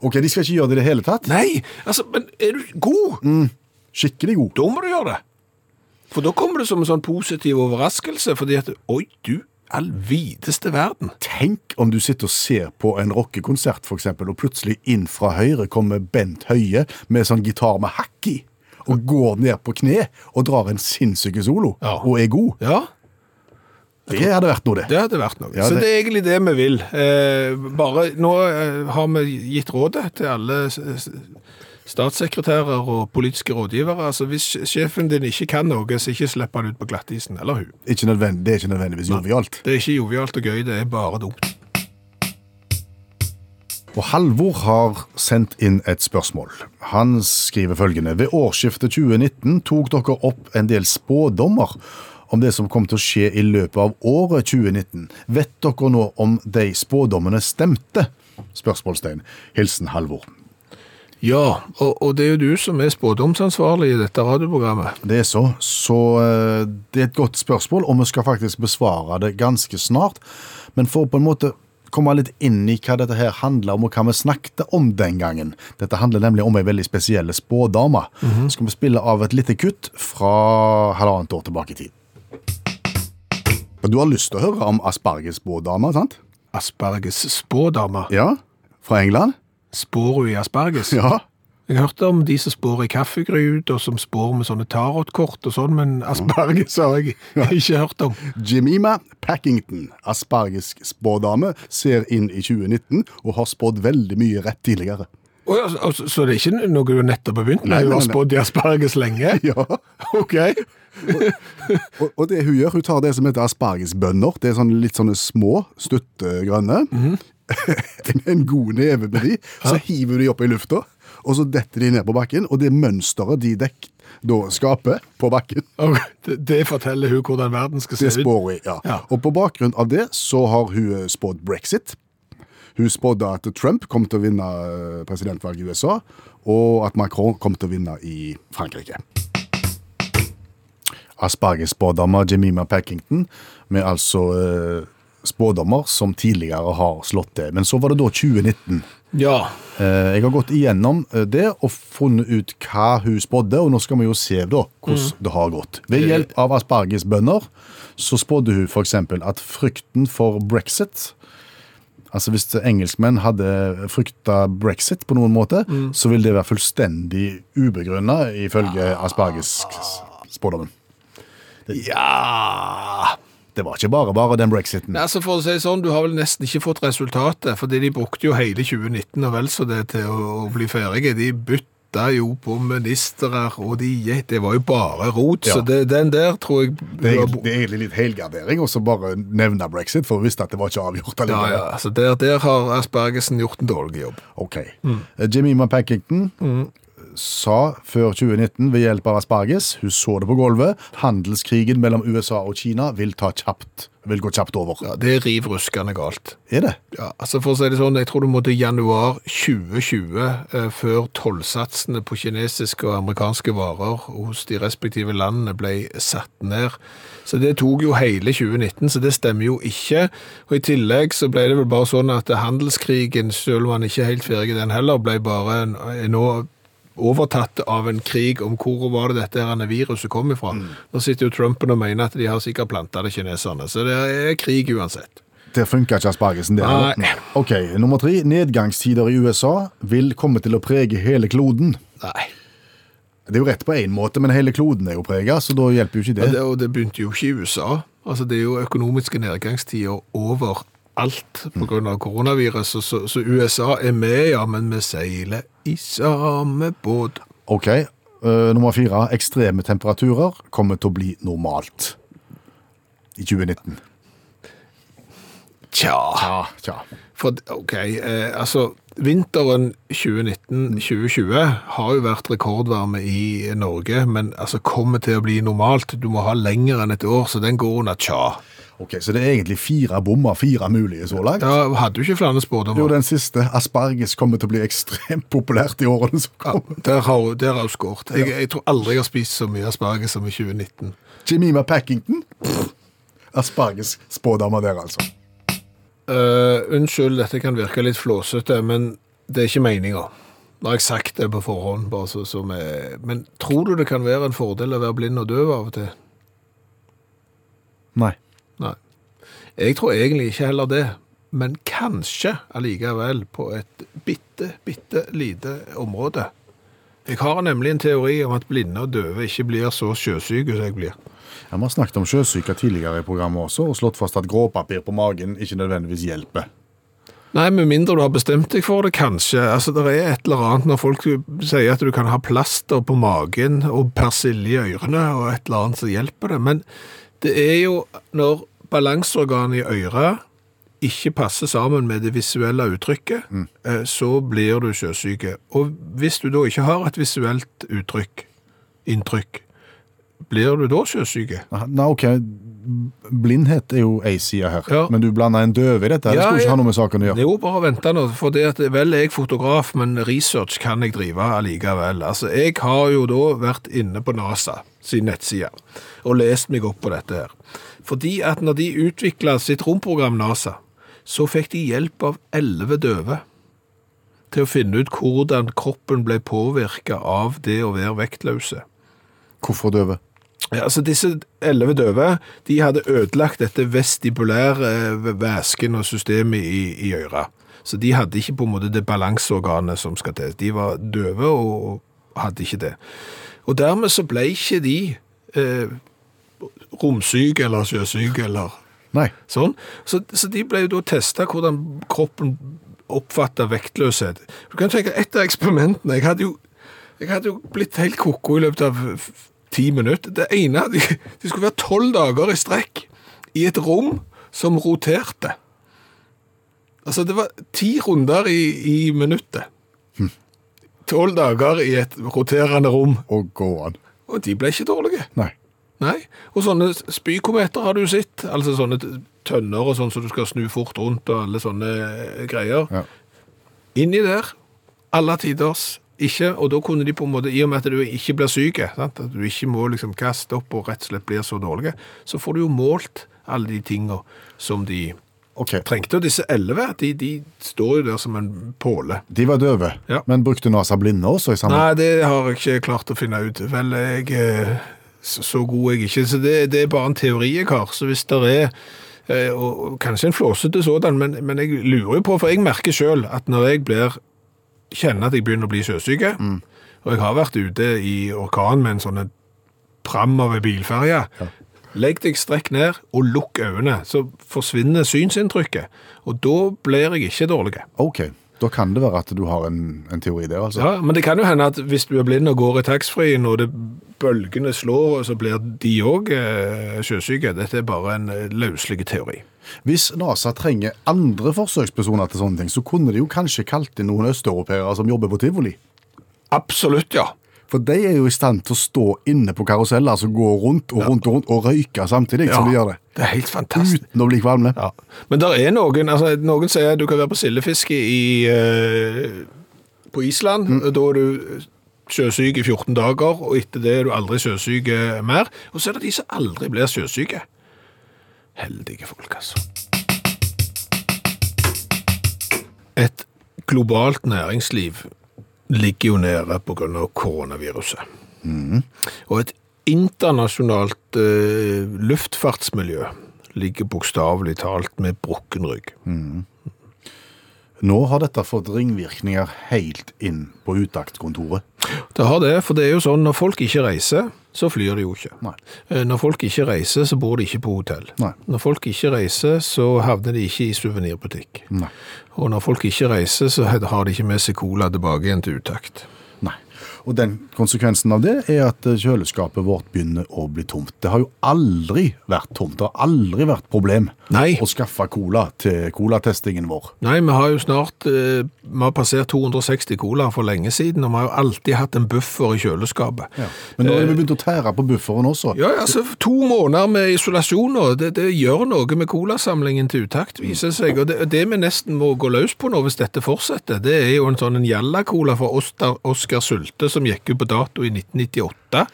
Ok, de skal ikke gjøre det i det hele tatt. Nei, altså, men er du god? Mm, Skikkelig god. Da må du gjøre det. For da kommer det som en sånn positiv overraskelse, fordi at Oi, du, all videste verden. Tenk om du sitter og ser på en rockekonsert, for eksempel, og plutselig inn fra høyre kommer Bent Høie med sånn gitar med hakk i, og går ned på kne og drar en sinnssyke solo, Ja. og er god. Ja, Det hadde vært noe, det. det hadde vært noe. Ja, Så det- er egentlig det vi vil. Eh, bare Nå eh, har vi gitt rådet til alle statssekretærer og politiske rådgivere. Altså, hvis sjefen din ikke kan noe, så ikke slipp han ut på glattisen. Eller hun. Ikke nødvendig, det er ikke nødvendigvis jovialt. Det er ikke jovialt og gøy, det er bare dumt. Og Halvor har sendt inn et spørsmål. Han skriver følgende. Ved årsskiftet 2019 tok dere opp en del spådommer om det som kom til å skje i løpet av året 2019. Vet dere nå om de spådommene stemte? Spørsmålstegn. Hilsen Halvor. Ja, og, og det er jo du som er spådomsansvarlig i dette radioprogrammet. Det er så. Så eh, det er et godt spørsmål, og vi skal faktisk besvare det ganske snart. Men for på en måte komme litt inn i hva dette her handler om, og hva vi snakket om den gangen. Dette handler nemlig om ei veldig spesiell spådame. Skal vi spille av et lite kutt fra halvannet år tilbake i tid. Du har lyst til å høre om aspargesspådama, sant? Asperges spådame. Ja? Fra England? Spår hun i asperges? Ja. Jeg hørte om de som spår i kaffegrut, og som spår med sånne tarotkort og sånn, men asperges har jeg ikke hørt om. Jemima Packington, aspargesk spådame, ser inn i 2019 og har spådd veldig mye rett tidligere. Oh, ja, så, så det er ikke noe du nettopp har begynt Nei, med? Hun Du har nei. spådd i asperges lenge? Ja, Ok. Og, og det hun gjør, hun tar det som heter aspargesbønner. Det er sånne litt sånne små, stutte grønne. -hmm. en god neve med de, så hiver du de opp i lufta, og så detter de ned på bakken, og det mønsteret de dekk da skaper på bakken, okay. Det, det forteller hun hvordan verden skal se ut? det spår hun. Ja. Ja. Og på bakgrunn av det så har hun eh, spådd brexit. Hun spådde at Trump kom til å vinne eh, presidentvalget i USA, og at Macron kom til å vinne i Frankrike. Aspargesspådama Jemima Packington, med altså eh, spådommer som tidligere har slått til. Men så var det da 2019. Ja. Eh, jeg har gått igjennom eh, det og funnet ut hva hun spådde, og nå skal vi jo se da hvordan det har gått. Ved hjelp av aspargesbønder så spådde hun f.eks. at frykten for brexit Altså Hvis engelskmenn hadde frykta brexit på noen måte, så ville det være fullstendig ubegrunna, ifølge aspargesspådommen. Ja Det var ikke bare bare den brexiten. Nei, altså For å si sånn, du har vel nesten ikke fått resultatet, fordi de brukte jo hele 2019 og vel så det til å, bli ferdige. De bytta jo på ministre, og de, det var jo bare rot. Ja. Så det, den der tror jeg Det er, det er egentlig litt helgardering å så bare nevne brexit, for vi visste at det var ikke avgjort. Ja, ja, altså der, der har Aspergesen gjort en dårlig jobb. Ok. Eh, Jemima Packington sa før 2019 ved hjelp av asparges. Hun så det på gulvet. Handelskrigen mellom USA og Kina vil, ta kjapt, vil gå kjapt over. Ja, det er riv ruskende galt. Er det? Ja, altså for å si det sånn, Jeg tror det må til januar 2020 eh, før tollsatsene på kinesiske og amerikanske varer hos de respektive landene ble satt ned. Så det tok jo hele 2019, så det stemmer jo ikke. Og I tillegg så ble det vel bare sånn at handelskrigen, selv om han ikke er helt ferdig den heller, ble bare en, nå overtatt av en krig om hvor var det dette her viruset kom ifra. Nå sitter jo Trumpen og mener at de har sikkert planta det kineserne, så det er krig uansett. Der funka ikke aspargesen. det Nei. Ok, Nummer tre. Nedgangstider i USA vil komme til å prege hele kloden. Nei. Det er jo rett på én måte, men hele kloden er jo prega, så da hjelper jo ikke Ja, det. det, og det begynte jo ikke i USA. Altså, det er jo økonomiske nedgangstider overalt pga. koronaviruset, så, så USA er med, ja, men vi seiler i samme båt. Ok, Uh, Nummer fire. Ekstreme temperaturer kommer til å bli normalt i 2019. Tja. tja, tja. For, ok, uh, altså, vinteren 2019-2020 har jo vært rekordvarme i Norge, men altså, kommer til å bli normalt. Du må ha lenger enn et år, så den går under tja. Ok, Så det er egentlig fire bommer, fire mulige så langt? Da hadde du ikke flere spådommer. Jo, den siste. Asparges kommer til å bli ekstremt populært i årene som kommer. har der har hun skåret. Jeg, jeg tror aldri jeg har spist så mye asparges som i 2019. Jemima Packington. Asparges spådama der, altså. Uh, unnskyld, dette kan virke litt flåsete, men det er ikke meninga. Nå har jeg sagt det på forhånd, bare så, som med. Men tror du det kan være en fordel å være blind og døv av og til? Nei. Jeg tror egentlig ikke heller det, men kanskje allikevel på et bitte, bitte lite område. Jeg har nemlig en teori om at blinde og døve ikke blir så sjøsyke som jeg blir. Ja, Vi har snakket om sjøsyke tidligere i programmet også, og slått fast at gråpapir på magen ikke nødvendigvis hjelper. Nei, med mindre du har bestemt deg for det, kanskje. Altså, Det er et eller annet når folk sier at du kan ha plaster på magen og persille i ørene og et eller annet som hjelper det. Men det er jo når balanseorganet i øret ikke passer sammen med det visuelle uttrykket, mm. så blir du sjøsyk. Og hvis du da ikke har et visuelt uttrykk, inntrykk, blir du da sjøsyk? Nei, ok, blindhet er jo ei side her, Ja. men du blander en døve i dette. Det Ja, skulle ikke ja. ha noe med saken å gjøre. Jo, bare vente nå, for det at vel er jeg fotograf, men research kan jeg drive allikevel. Altså, jeg har jo da vært inne på NASA sin nettside og lest meg opp på dette her. Fordi at når de utviklet sitt romprogram NASA, så fikk de hjelp av 11 døve til å finne ut hvordan kroppen ble påvirket av det å være vektløse. Hvorfor døve? Ja, altså Disse elleve døve de hadde ødelagt dette vestibulære eh, væsken og systemet i, i øret. Så de hadde ikke på en måte det balanseorganet som skal til. De var døve og hadde ikke det. Og dermed så ble ikke de eh, romsyke eller sjøsyk eller Nei. sånn. Så, så de ble jo da testa hvordan kroppen oppfatta vektløshet. Du kan tenke et av eksperimentene Jeg hadde jo, jeg hadde jo blitt helt koko i løpet av ti minutter. Det ene de, de skulle være tolv dager i strekk i et rom som roterte. Altså, det var ti runder i, i minuttet. Tolv dager i et roterende rom. Og gå an. Og de ble ikke dårlige. Nei. Nei, og sånne spykometer har du sett, altså sånne tønner og sånn som du skal snu fort rundt og alle sånne eh, greier. Ja. Inni der, alle tiders, ikke, og da kunne de på en måte, i og med at du ikke blir sant? at du ikke må liksom kaste opp og rett og slett blir så dårlig, så får du jo målt alle de tingene som de okay. trengte. Og disse 11, de, de står jo der som en påle. de var døve, Ja. men brukte NASA blinde også i samme? Nei, det har jeg ikke klart å finne ut. Vel, jeg eh, så, god er jeg ikke, så det, det er bare en teori jeg har. Så hvis det er eh, og, kanskje en flåsete sådan, men, men jeg lurer jo på, for jeg merker selv at når jeg blir, kjenner at jeg begynner å bli sjøsyke, og jeg har vært ute i orkan med en sånn pram av en bilferje, legg deg strekk ned og lukk øynene, så forsvinner synsinntrykket, og da blir jeg ikke dårlig. Ok, da kan det være at du har en, en teori der, altså. Ja, men det kan jo hende at hvis du er blind og går i taxfree når det bølgene slår, så blir de òg eh, sjøsyke. Dette er bare en eh, løslig teori. Hvis NASA trenger andre forsøkspersoner til sånne ting, så kunne de jo kanskje kalt inn noen østeuropeere som jobber på tivoli. Absolutt, ja. For de er jo i stand til å stå inne på karuseller, altså gå rundt og rundt og rundt, og røyke samtidig som de gjør det. Det er helt fantastisk. Uten å bli kvalme. Ja. Men der er noen altså, Noen sier du kan være på sildefiske i, eh, på Island. Da er du sjøsyk i 14 dager, og etter det er du aldri sjøsyk eh, mer. Og så er det de som aldri blir sjøsyke. Heldige folk, altså. Et globalt næringsliv ligger jo nede av koronaviruset. Og et internasjonalt eh, luftfartsmiljø ligger bokstavelig talt med brukken rygg. Nå har dette fått ringvirkninger helt inn på utaktkontoret. Det har det, for det er jo sånn når folk ikke reiser, så flyr de jo ikke. Nei. Eh, Når folk ikke reiser, så bor de ikke på hotell. Nei. Når folk ikke reiser, så havner de ikke i suvenirbutikk. Og når folk ikke reiser, så har de ikke med seg cola tilbake igjen til utakt. Og den konsekvensen av det er at eh, kjøleskapet vårt begynner å bli tomt. Det har jo aldri vært tomt. Det har aldri vært problem Nei. å skaffe cola til colatestingen vår. Nei, vi har jo snart eh, Vi har passert 260 cola for lenge siden, og vi har jo alltid hatt en buffer i kjøleskapet. Men nå har vi begynt å tære på bufferen også. Ja, altså To måneder med isolasjon nå, det, det gjør noe med colasamlingen til utakt, viser det seg. Og det, det vi nesten må gå løs på nå, hvis dette fortsetter, det er jo en sånn en Jalla-cola fra Oskar Sulte som gikk ut på dato i 1998.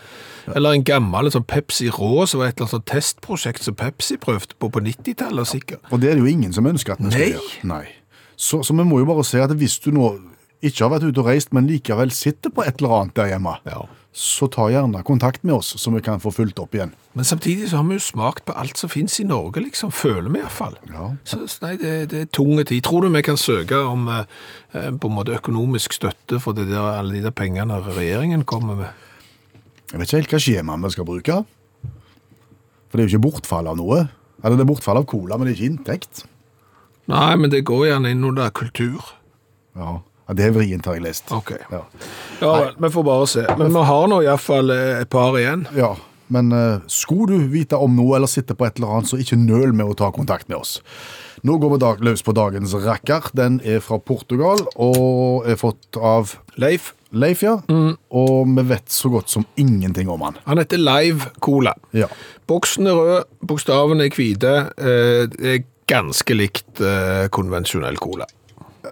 Eller en gammel sånn Pepsi Rå, som var et eller annet sånn testprosjekt som Pepsi prøvde på på 90-tallet sikkert. Og det er det jo ingen som ønsker at vi skal gjøre. Nei. Så, så vi må jo bare si at hvis du nå ikke har vært ute og reist, men likevel sitter på et eller annet der hjemme, Ja. så ta gjerne kontakt med oss, så vi kan få fulgt opp igjen. Men samtidig så har vi jo smakt på alt som finnes i Norge, liksom, føler vi iallfall. Ja. Så nei, det, det er tunge tid. Tror du vi kan søke om eh, eh, på en måte økonomisk støtte for det der, alle de der pengene regjeringen kommer med? Jeg vet ikke helt hva skjema vi skal bruke. For det er jo ikke bortfall av noe. Eller det er bortfall av cola, men det er ikke inntekt. Nei, men det går gjerne inn under kultur. Ja, ja det er vrient, har jeg lest. Ok. Ja. Ja vel, vi får bare se. Men vi har nå iallfall et par igjen. Ja, men eh, skulle du vite om noe eller sitte på et eller annet, så ikke nøl med å ta kontakt med oss. Nå går vi dag, løs på dagens rakker. Den er fra Portugal og er fått av Leif, Leif, ja. Og vi vet så godt som ingenting om han. han heter Live Cola. Ja. Boksen er rød, bokstavene er hvite. eh, Det er ganske likt eh, konvensjonell cola.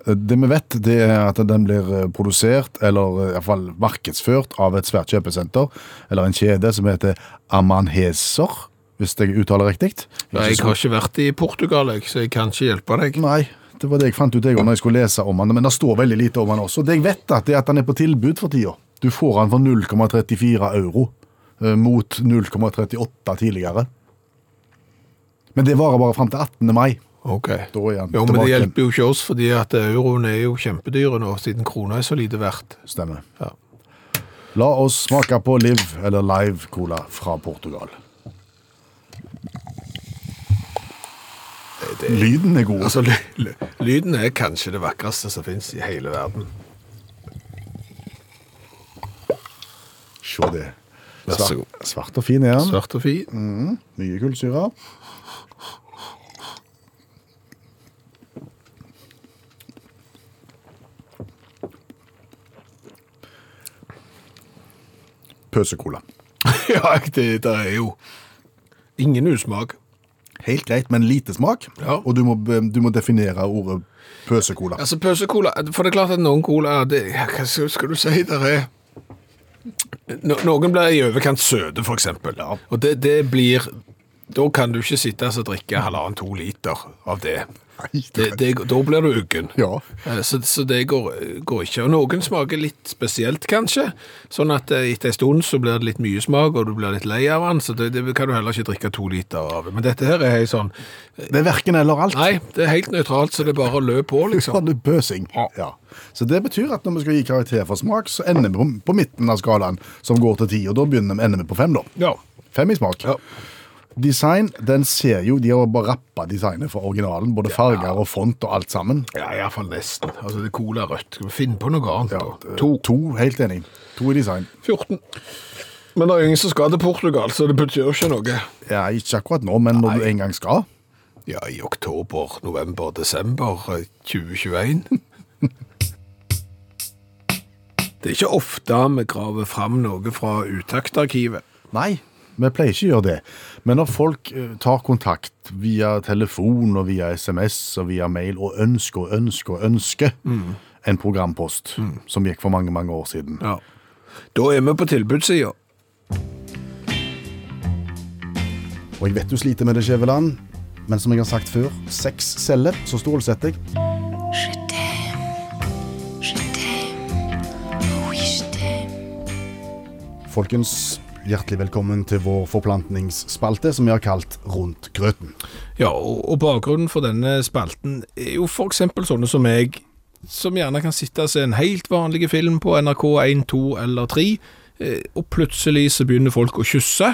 Det vi vet, det er at den blir eh, produsert, eller eh, i hvert fall markedsført, av et svært kjøpesenter, eller en kjede som heter Amanheser, hvis jeg uttaler riktig. Nei, Jeg har ikke vært i Portugal, jeg, så jeg kan ikke hjelpe deg. Nei, det var det jeg fant ut jeg, når jeg skulle lese om han, men det står veldig lite om han også. Det jeg vet, det er at han er på tilbud for tida. Du får han for 0,34 euro, eh, mot 0,38 tidligere. Men det varer bare fram til 18. mai. Ok. Da han Jo, men det hjelper jo ikke oss, fordi at euroen er jo kjempedyr nå, siden krona er så lite verdt. Stemmer. Ja. La oss smake på Liv, eller Live Cola fra Portugal. Lyden er god. Altså, ly ly lyden er kanskje det vakreste som finnes i hele verden. Se det. Svart, svart og fin er den. Svart og fin. Mye kullsyre. Pøsecola. ja, det det er jo ingen usmak. Helt greit, men lite smak. Ja. Og du må, du må definere ordet pøsekola. Altså, pøsekola, For det er klart at noen cola det, Hva skal du si? Der er no, Noen blir i overkant søte, for eksempel. Og det, det blir Da kan du ikke sitte og drikke halvannen-to liter av det. Det, det da blir du uggen. Ja. Eh, Så, så det går, går ikke. Og noen smaker litt spesielt, kanskje. Sånn at eh, etter en stund så blir det litt mye smak, og du blir litt lei av den. Så det, det kan du heller ikke drikke to liter av. Men dette her er sånn Det er verken eller alt. Nei, det er helt nøytralt, så det er bare å løpe på, liksom. Sånn er pøsing. Ja. Så det betyr at når vi skal gi karakter for smak, så ender vi på, midten av skalaen, som går til ti. Og da begynner ender vi på fem, da. Ja. Fem i smak. Ja. Design, den ser jo De har bare rappa designet for originalen. Både farger og font og alt sammen. Ja, iallfall nesten. Altså, det er cola rødt. Skal vi finne på noe annet? Da? to. To. Helt enig. To i design. 14. Men det er ingen som skal til Portugal, så det betyr ikke noe. Ja, Ikke akkurat nå, men når du en gang skal. Ja, i oktober, november, desember eh, 2021. Det er ikke ofte vi graver fram noe fra utaktarkivet. Nei, vi pleier ikke å gjøre det. Men når folk eh, tar kontakt via telefon og via SMS og via mail og ønsker og ønsker og ønsker en programpost som gikk for mange, mange år siden. Ja. Da er vi på tilbudssida. Og jeg vet du sliter med det, Skjæveland, men som jeg har sagt før, seks celler, så stålsetter jeg. Folkens, hjertelig velkommen til vår forplantningsspalte som vi har kalt Rundt grøten. Ja, og, bakgrunnen for denne spalten er jo eksempel sånne som meg, som gjerne kan sitte og se en helt vanlig film på NRK 1, 2 eller 3, eh, og plutselig så begynner folk å kysse,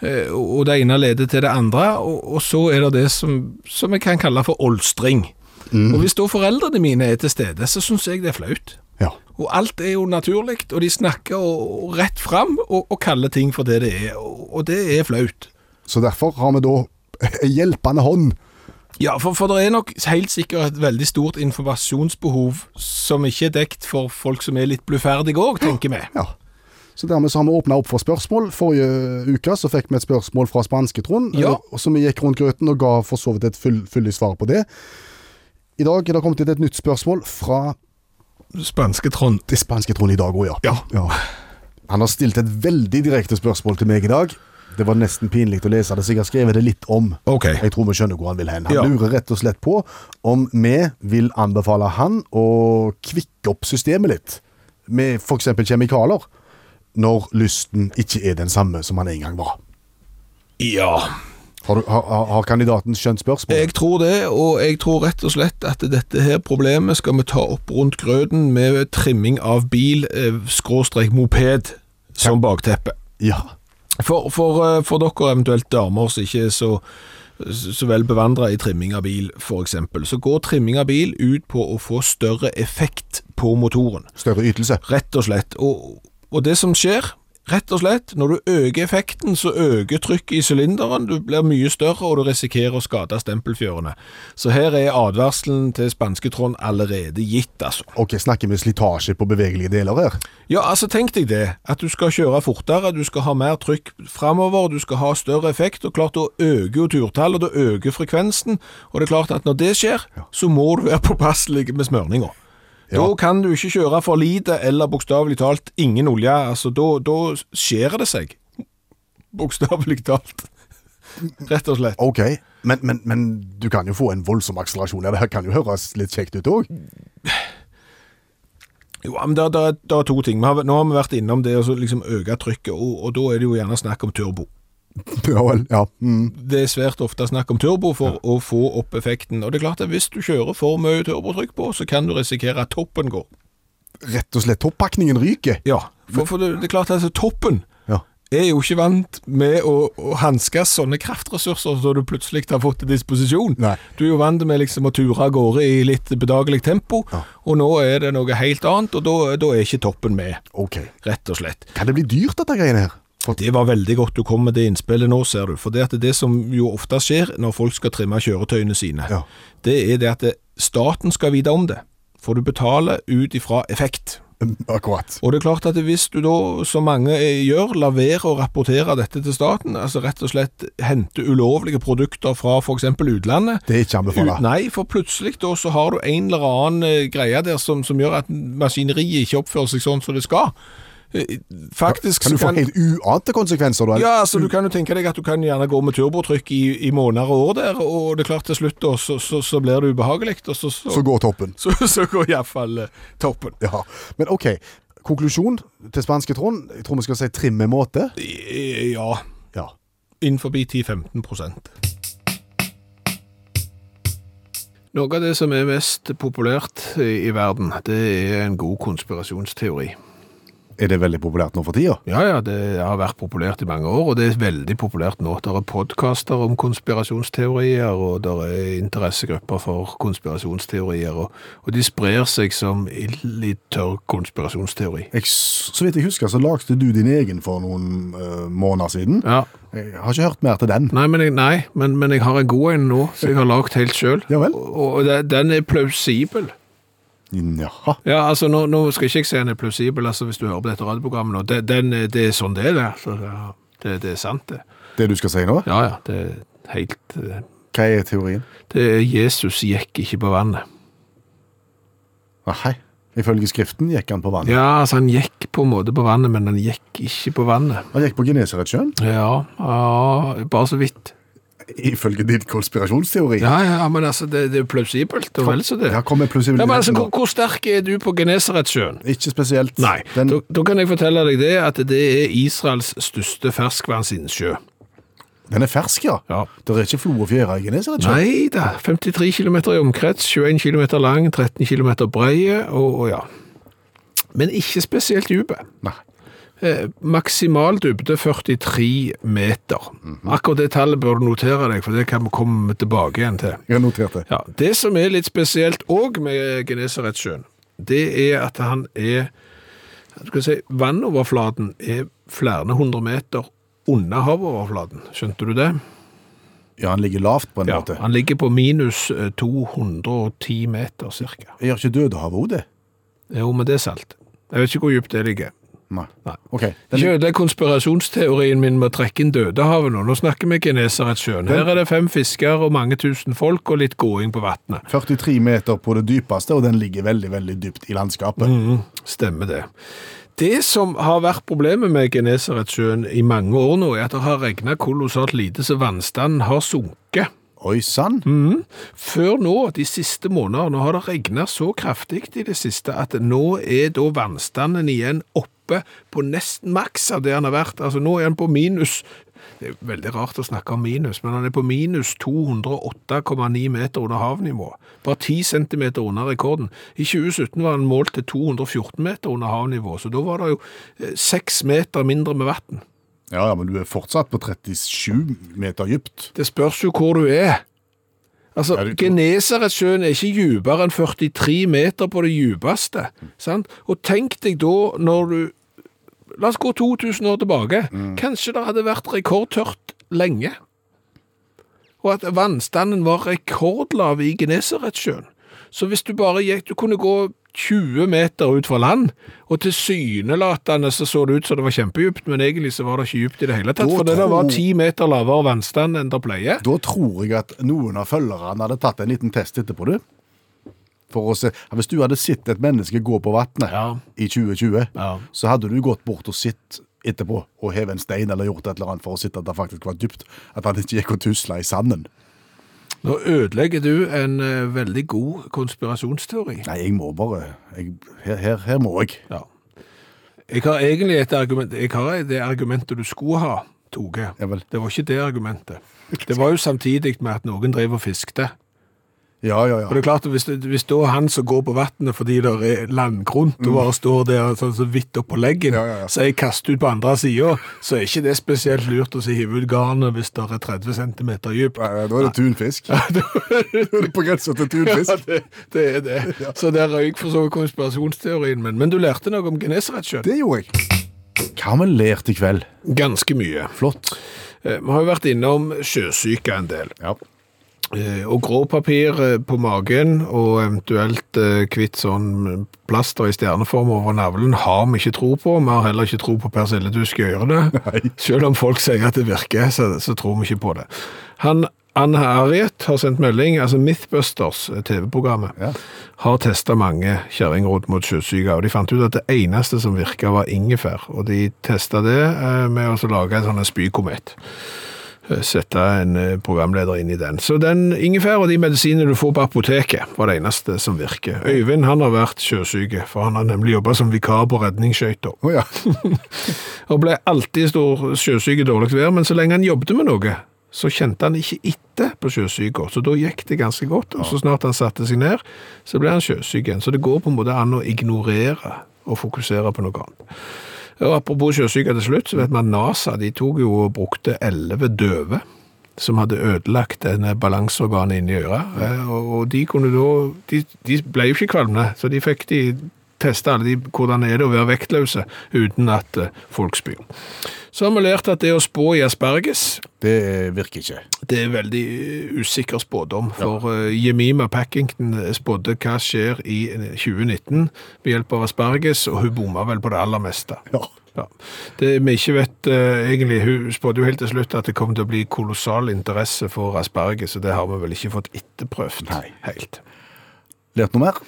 eh, og det ene leder til det andre, og, så er det det som, som jeg kan kalle for olstring. Og hvis da foreldrene mine er til stede, så synes jeg det er flaut. Ja. Og alt er jo naturlig, og de snakker og, og rett fram, og, og kaller ting for det det er, og, og det er flaut. Så derfor har vi da en hjelpende hånd. Ja, for, for det er nok helt sikkert et veldig stort informasjonsbehov som ikke er dekt for folk som er litt bluferdige òg, tenker vi. Ja. Så dermed så har vi åpna opp for spørsmål. Forrige uke så fikk vi et spørsmål fra Spanske-Trond, Ja. som vi gikk rundt grøten og ga for så vidt et full, fyldig svar på det. I dag er det kommet inn et nytt spørsmål fra Spanske Trond. det spanske Trond i dag òg, ja. Ja. Han har stilt et veldig direkte spørsmål til meg i dag. Det var nesten pinlig å lese det, så jeg har skrevet det litt om. Ok. Jeg tror vi skjønner hvor han vil hen. Han Ja. lurer rett og slett på om vi vil anbefale han å kvikke opp systemet litt med f.eks. kjemikalier, når lysten ikke er den samme som han en gang var. Ja, Har, du, har, har- kandidaten skjønt spørsmålet? jeg tror det, og jeg tror rett og slett at dette her problemet skal vi ta opp rundt grøten med trimming av bil, eh, skråstrek moped, som bakteppe. Ja. For, for, eh, for dere eventuelt damer som ikke er så, så vel bevandra i trimming av bil, f.eks., så går trimming av bil ut på å få større effekt på motoren. Større ytelse. Rett og slett. Og, og det som skjer, rett og slett, når du øker effekten, så øker trykket i sylinderen, du blir mye større, og du risikerer å skade stempelfjørene. Så her er advarselen til spanske Trond allerede gitt, altså. Ok, Snakker vi slitasje på bevegelige deler her? Ja, altså tenk deg det, at du skal kjøre fortere, du skal ha mer trykk fremover, du skal ha større effekt, og klart da øker jo turtallet, da øker frekvensen, og det er klart at når det skjer, så må du være påpasselig med smørninga. Da kan du ikke kjøre for lite, eller bokstavelig talt ingen olje, altså da, da skjærer det seg. Bokstavelig talt. Rett og slett. Ok, men, men, men du kan jo få en voldsom akselerasjon. Det her kan jo høres litt kjekt ut òg. Jo, men det, er to ting. Har, nå har vi vært innom det å altså liksom øke trykket, og, og da er det jo gjerne snakk om turbo. Ja vel. Ja. Mm. det er svært ofte snakk om turbo for å få opp effekten. Og det er klart at hvis du kjører for mye turbotrykk på, så kan du risikere at toppen går. Rett og slett toppakningen ryker. Ja, for, for det, det er klart at altså, toppen Ja. er jo ikke vant med å, å hanskes sånne kraftressurser som du plutselig har fått til disposisjon. Nei. Du er jo vant med liksom å ture av gårde i litt bedagelig tempo, Ja. og nå er det noe helt annet, og da, da er ikke toppen med, Ok. rett og slett. Kan det bli dyrt, dette greiene her? For, Det var veldig godt du kom med det innspillet nå, ser du. For det, det som jo ofte skjer når folk skal trimme kjøretøyene sine, Ja. det er det at staten skal vite om det. For du betaler ut ifra effekt. akkurat. Og det er klart at hvis du da, som mange gjør, lar være å rapportere dette til staten, altså rett og slett hente ulovlige produkter fra f.eks. utlandet Det er ikke anbefalt. Nei, for plutselig da så har du en eller annen eh, greie der som, som gjør at maskineriet ikke oppfører seg sånn som det skal. Eh, Faktisk Kan du få helt uante konsekvenser, da? ja, altså du kan jo tenke deg at du kan gjerne gå med turbotrykk i, i måneder og år der, og det er klart til slutt da, så, så, så blir det ubehagelig, så, så, går toppen. så, så går iallfall uh, toppen. Ja. Men ok, konklusjon til spanske Trond. Jeg tror vi skal si trim måte. Ja, Ja. innenfor 10-15 prosent. Noe av det som er mest populært i, i verden, det er en god konspirasjonsteori. Er det veldig populært nå for tida? Ja, ja, det har vært populært i mange år, og det er veldig populært nå. Det er podkaster om konspirasjonsteorier, og det er interessegrupper for konspirasjonsteorier, og, og de sprer seg som ild i tørr konspirasjonsteori. Jeg, så vidt jeg husker, så lagde du din egen for noen uh, måneder siden. Ja, Jeg har ikke hørt mer til den. Nei, men jeg, nei, men, men jeg har en god en nå, som jeg har lagd helt sjøl. Ja. Og, og den er plausibel. Jaha. Ja, altså nå, nå skal ikke jeg si han er plausibel, altså hvis du hører på dette radioprogrammet nå. Det, den, det er sånn det er, det. Så det, det, det er sant, det. Det du skal si nå? Ja, ja, det er helt det. Hva er teorien? Det er Jesus gikk ikke på vannet. Nei. Ifølge Skriften gikk han på vannet. Ja, altså han gikk på en måte på vannet, men han gikk ikke på vannet. Han gikk på Genesaretsjøen, Ja, ja bare så vidt. Ifølge din konspirasjonsteori. Ja, ja, men altså, det, det er plausibelt, og vel så det. Ja, kom med Ja, men altså, hvor, hvor sterk er du på Genesaretsjøen? Ikke spesielt. Nei, Den, da, da kan jeg fortelle deg det, at det er Israels største ferskvannsinnsjø. den er fersk, ja. Ja. Det er ikke flo og fjære i Genesaretsjøen. Nei da, 53 km i omkrets, 21 km lang, 13 km breie, og, og ja. Men ikke spesielt dyp. Nei. Eh, maksimal dybde 43 meter. Akkurat det tallet bør du notere deg, for det kan vi komme tilbake igjen til. Jeg har notert det. Ja, Det som er litt spesielt òg med Genesaretsjøen, det er at han er skal si, Vannoverflaten er flere hundre meter under havoverflaten. Skjønte du det? Ja, han ligger lavt på en Ja, måte. Han ligger på minus eh, 210 meter cirka. Jeg gjør ikke Dødehavet òg det? Jo, men det er salt. Jeg vet ikke hvor dypt det ligger. Nei. Nei. Okay. Den, Ikke ødelegg konspirasjonsteorien min med å trekke inn Dødehavet nå. Nå snakker vi Genesaretsjøen. Her er det fem fisker og mange tusen folk og litt gåing på vannet. 43 meter på det dypeste, og den ligger veldig, veldig dypt i landskapet. Mm, stemmer det. Det som har vært problemet med Genesaretsjøen i mange år nå, er at det har regnet kolossalt lite, så vannstanden har sunket. Oi sann! Mm. Før nå, de siste månedene, har det regnet så kraftig i det siste at nå er da vannstanden igjen oppe på nesten maks av det han har vært. Altså nå er han på minus det er veldig rart å snakke om minus, men han er på minus 208,9 meter under havnivå. Bare 10 centimeter under rekorden. I 2017 var han målt til 214 meter under havnivå, så da var det jo 6 meter mindre med vann. Ja, ja, men du er fortsatt på 37 meter dypt. Det spørs jo hvor du er. Altså, Ja, Genesaretsjøen er ikke dypere enn 43 meter på det dypeste. Sant? Og tenk deg da når du La oss gå 2000 år tilbake. Kanskje det hadde vært rekordtørt lenge. Og at vannstanden var rekordlav i Genesaretsjøen. Så hvis du bare gikk Du kunne gå 20 meter ut fra land, og tilsynelatende så så det ut som det var kjempedypt, men egentlig så var det ikke dypt i det hele tatt. Da For det var ti 10 meter lavere vannstand enn det pleier. Da tror jeg at noen av følgerne hadde tatt en liten test etterpå, du. For å se, Hvis du hadde sett et menneske gå på vannet Ja. i 2020, Ja. så hadde du gått bort og sett etterpå og hevet en stein eller gjort et eller annet for å se at det faktisk var dypt. At han ikke gikk og tusla i sanden. Nå ødelegger du en eh, veldig god konspirasjonsteori. Nei, jeg må bare jeg, her, her, her må jeg. Ja. Jeg har egentlig et argument Jeg har det argumentet du skulle ha, Toge. Ja. Det var ikke det argumentet. Det var jo samtidig med at noen drev og fiskte. Ja, ja, ja. Og det er klart, at hvis, hvis da han som går på vannet fordi det er landgrunt og bare står der sånn så vidt opp på leggen, Mm. Ja, ja, ja. så jeg kaster ut på andre sida, så er ikke det spesielt lurt å si hive ut garnet hvis det er 30 cm dypt. Nei, Da er det tunfisk. Da er det på grensa til Ja, tunfisk. det, det er det. Så der røyk for så vidt konspirasjonsteorien min. Men du lærte noe om Genesaretsjøen? Det gjorde jeg. Hva har vi lært i kveld? Ganske mye. Flott. Eh, Vi har jo vært innom sjøsyke en del. Ja. Eh, Og gråpapir papir på magen og eventuelt eh, kvitt sånn plaster i stjerneform over navlen har vi ikke tro på. Vi har heller ikke tro på persilledusk i ørene. Nei. Selv om folk sier at det virker, så, så tror vi ikke på det. Han, Anne Harriet har sendt melding, altså Mythbusters, eh, TV-programmet, Ja. har testet mange kjerringråd mot sjøsyke, og de fant ut at det eneste som virket var ingefær, og de testet det eh, med å lage en sånn spykomet eh, sette en eh, programleder inn i den. Så den ingefær og de medisinene du får på apoteket, var det eneste som virker. Øyvind han har vært sjøsyk, for han har nemlig jobbet som vikar på redningsskøyta. Oh, ja. Og ble alltid stor sjøsyk i dårlig vær, men så lenge han jobbet med noe, så kjente han ikke etter på sjøsyka, så da gikk det ganske godt. Og så snart han satte seg ned, så ble han sjøsyk igjen. Så det går på en måte an å ignorere og fokusere på noe annet. Og apropos sjøsyke til slutt, så vet man NASA de tok jo og brukte elleve døve som hadde ødelagt denne balanseorganet inni øret. Eh, Og, de kunne da de, de ble jo ikke kvalmende, så de fikk de teste alle de, hvordan er det å være vektløse uten at eh, folk spyr. Så har vi lært at det å spå i asperges, Det virker ikke. det er veldig eh, usikker spådom. For ja. Jemima Packington spådde hva skjer i eh, 2019 ved hjelp av asperges, og hun bomma vel på det aller meste. Ja. Ja. Det vi ikke vet uh, egentlig, hun spådde jo helt til slutt at det kom til å bli kolossal interesse for asperges, og det har vi vel ikke fått etterprøvd Nei. helt. Lært noe mer?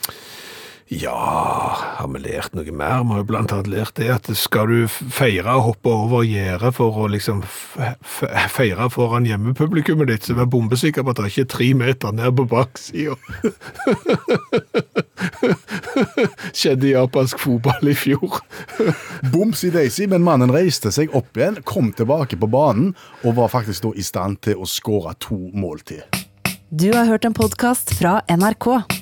Ja, har vi lært noe mer? Vi har jo blant annet lært det at skal du feire og hoppe over gjerdet for å liksom feire foran hjemmepublikummet ditt, så vær bombesikker på at det er ikke er tre meter ned på baksida. Skjedde i japansk fotball i fjor. Boms i Daisy, men mannen reiste seg opp igjen, kom tilbake på banen og var faktisk da i stand til å skåre to mål til. Du har hørt en podkast fra NRK.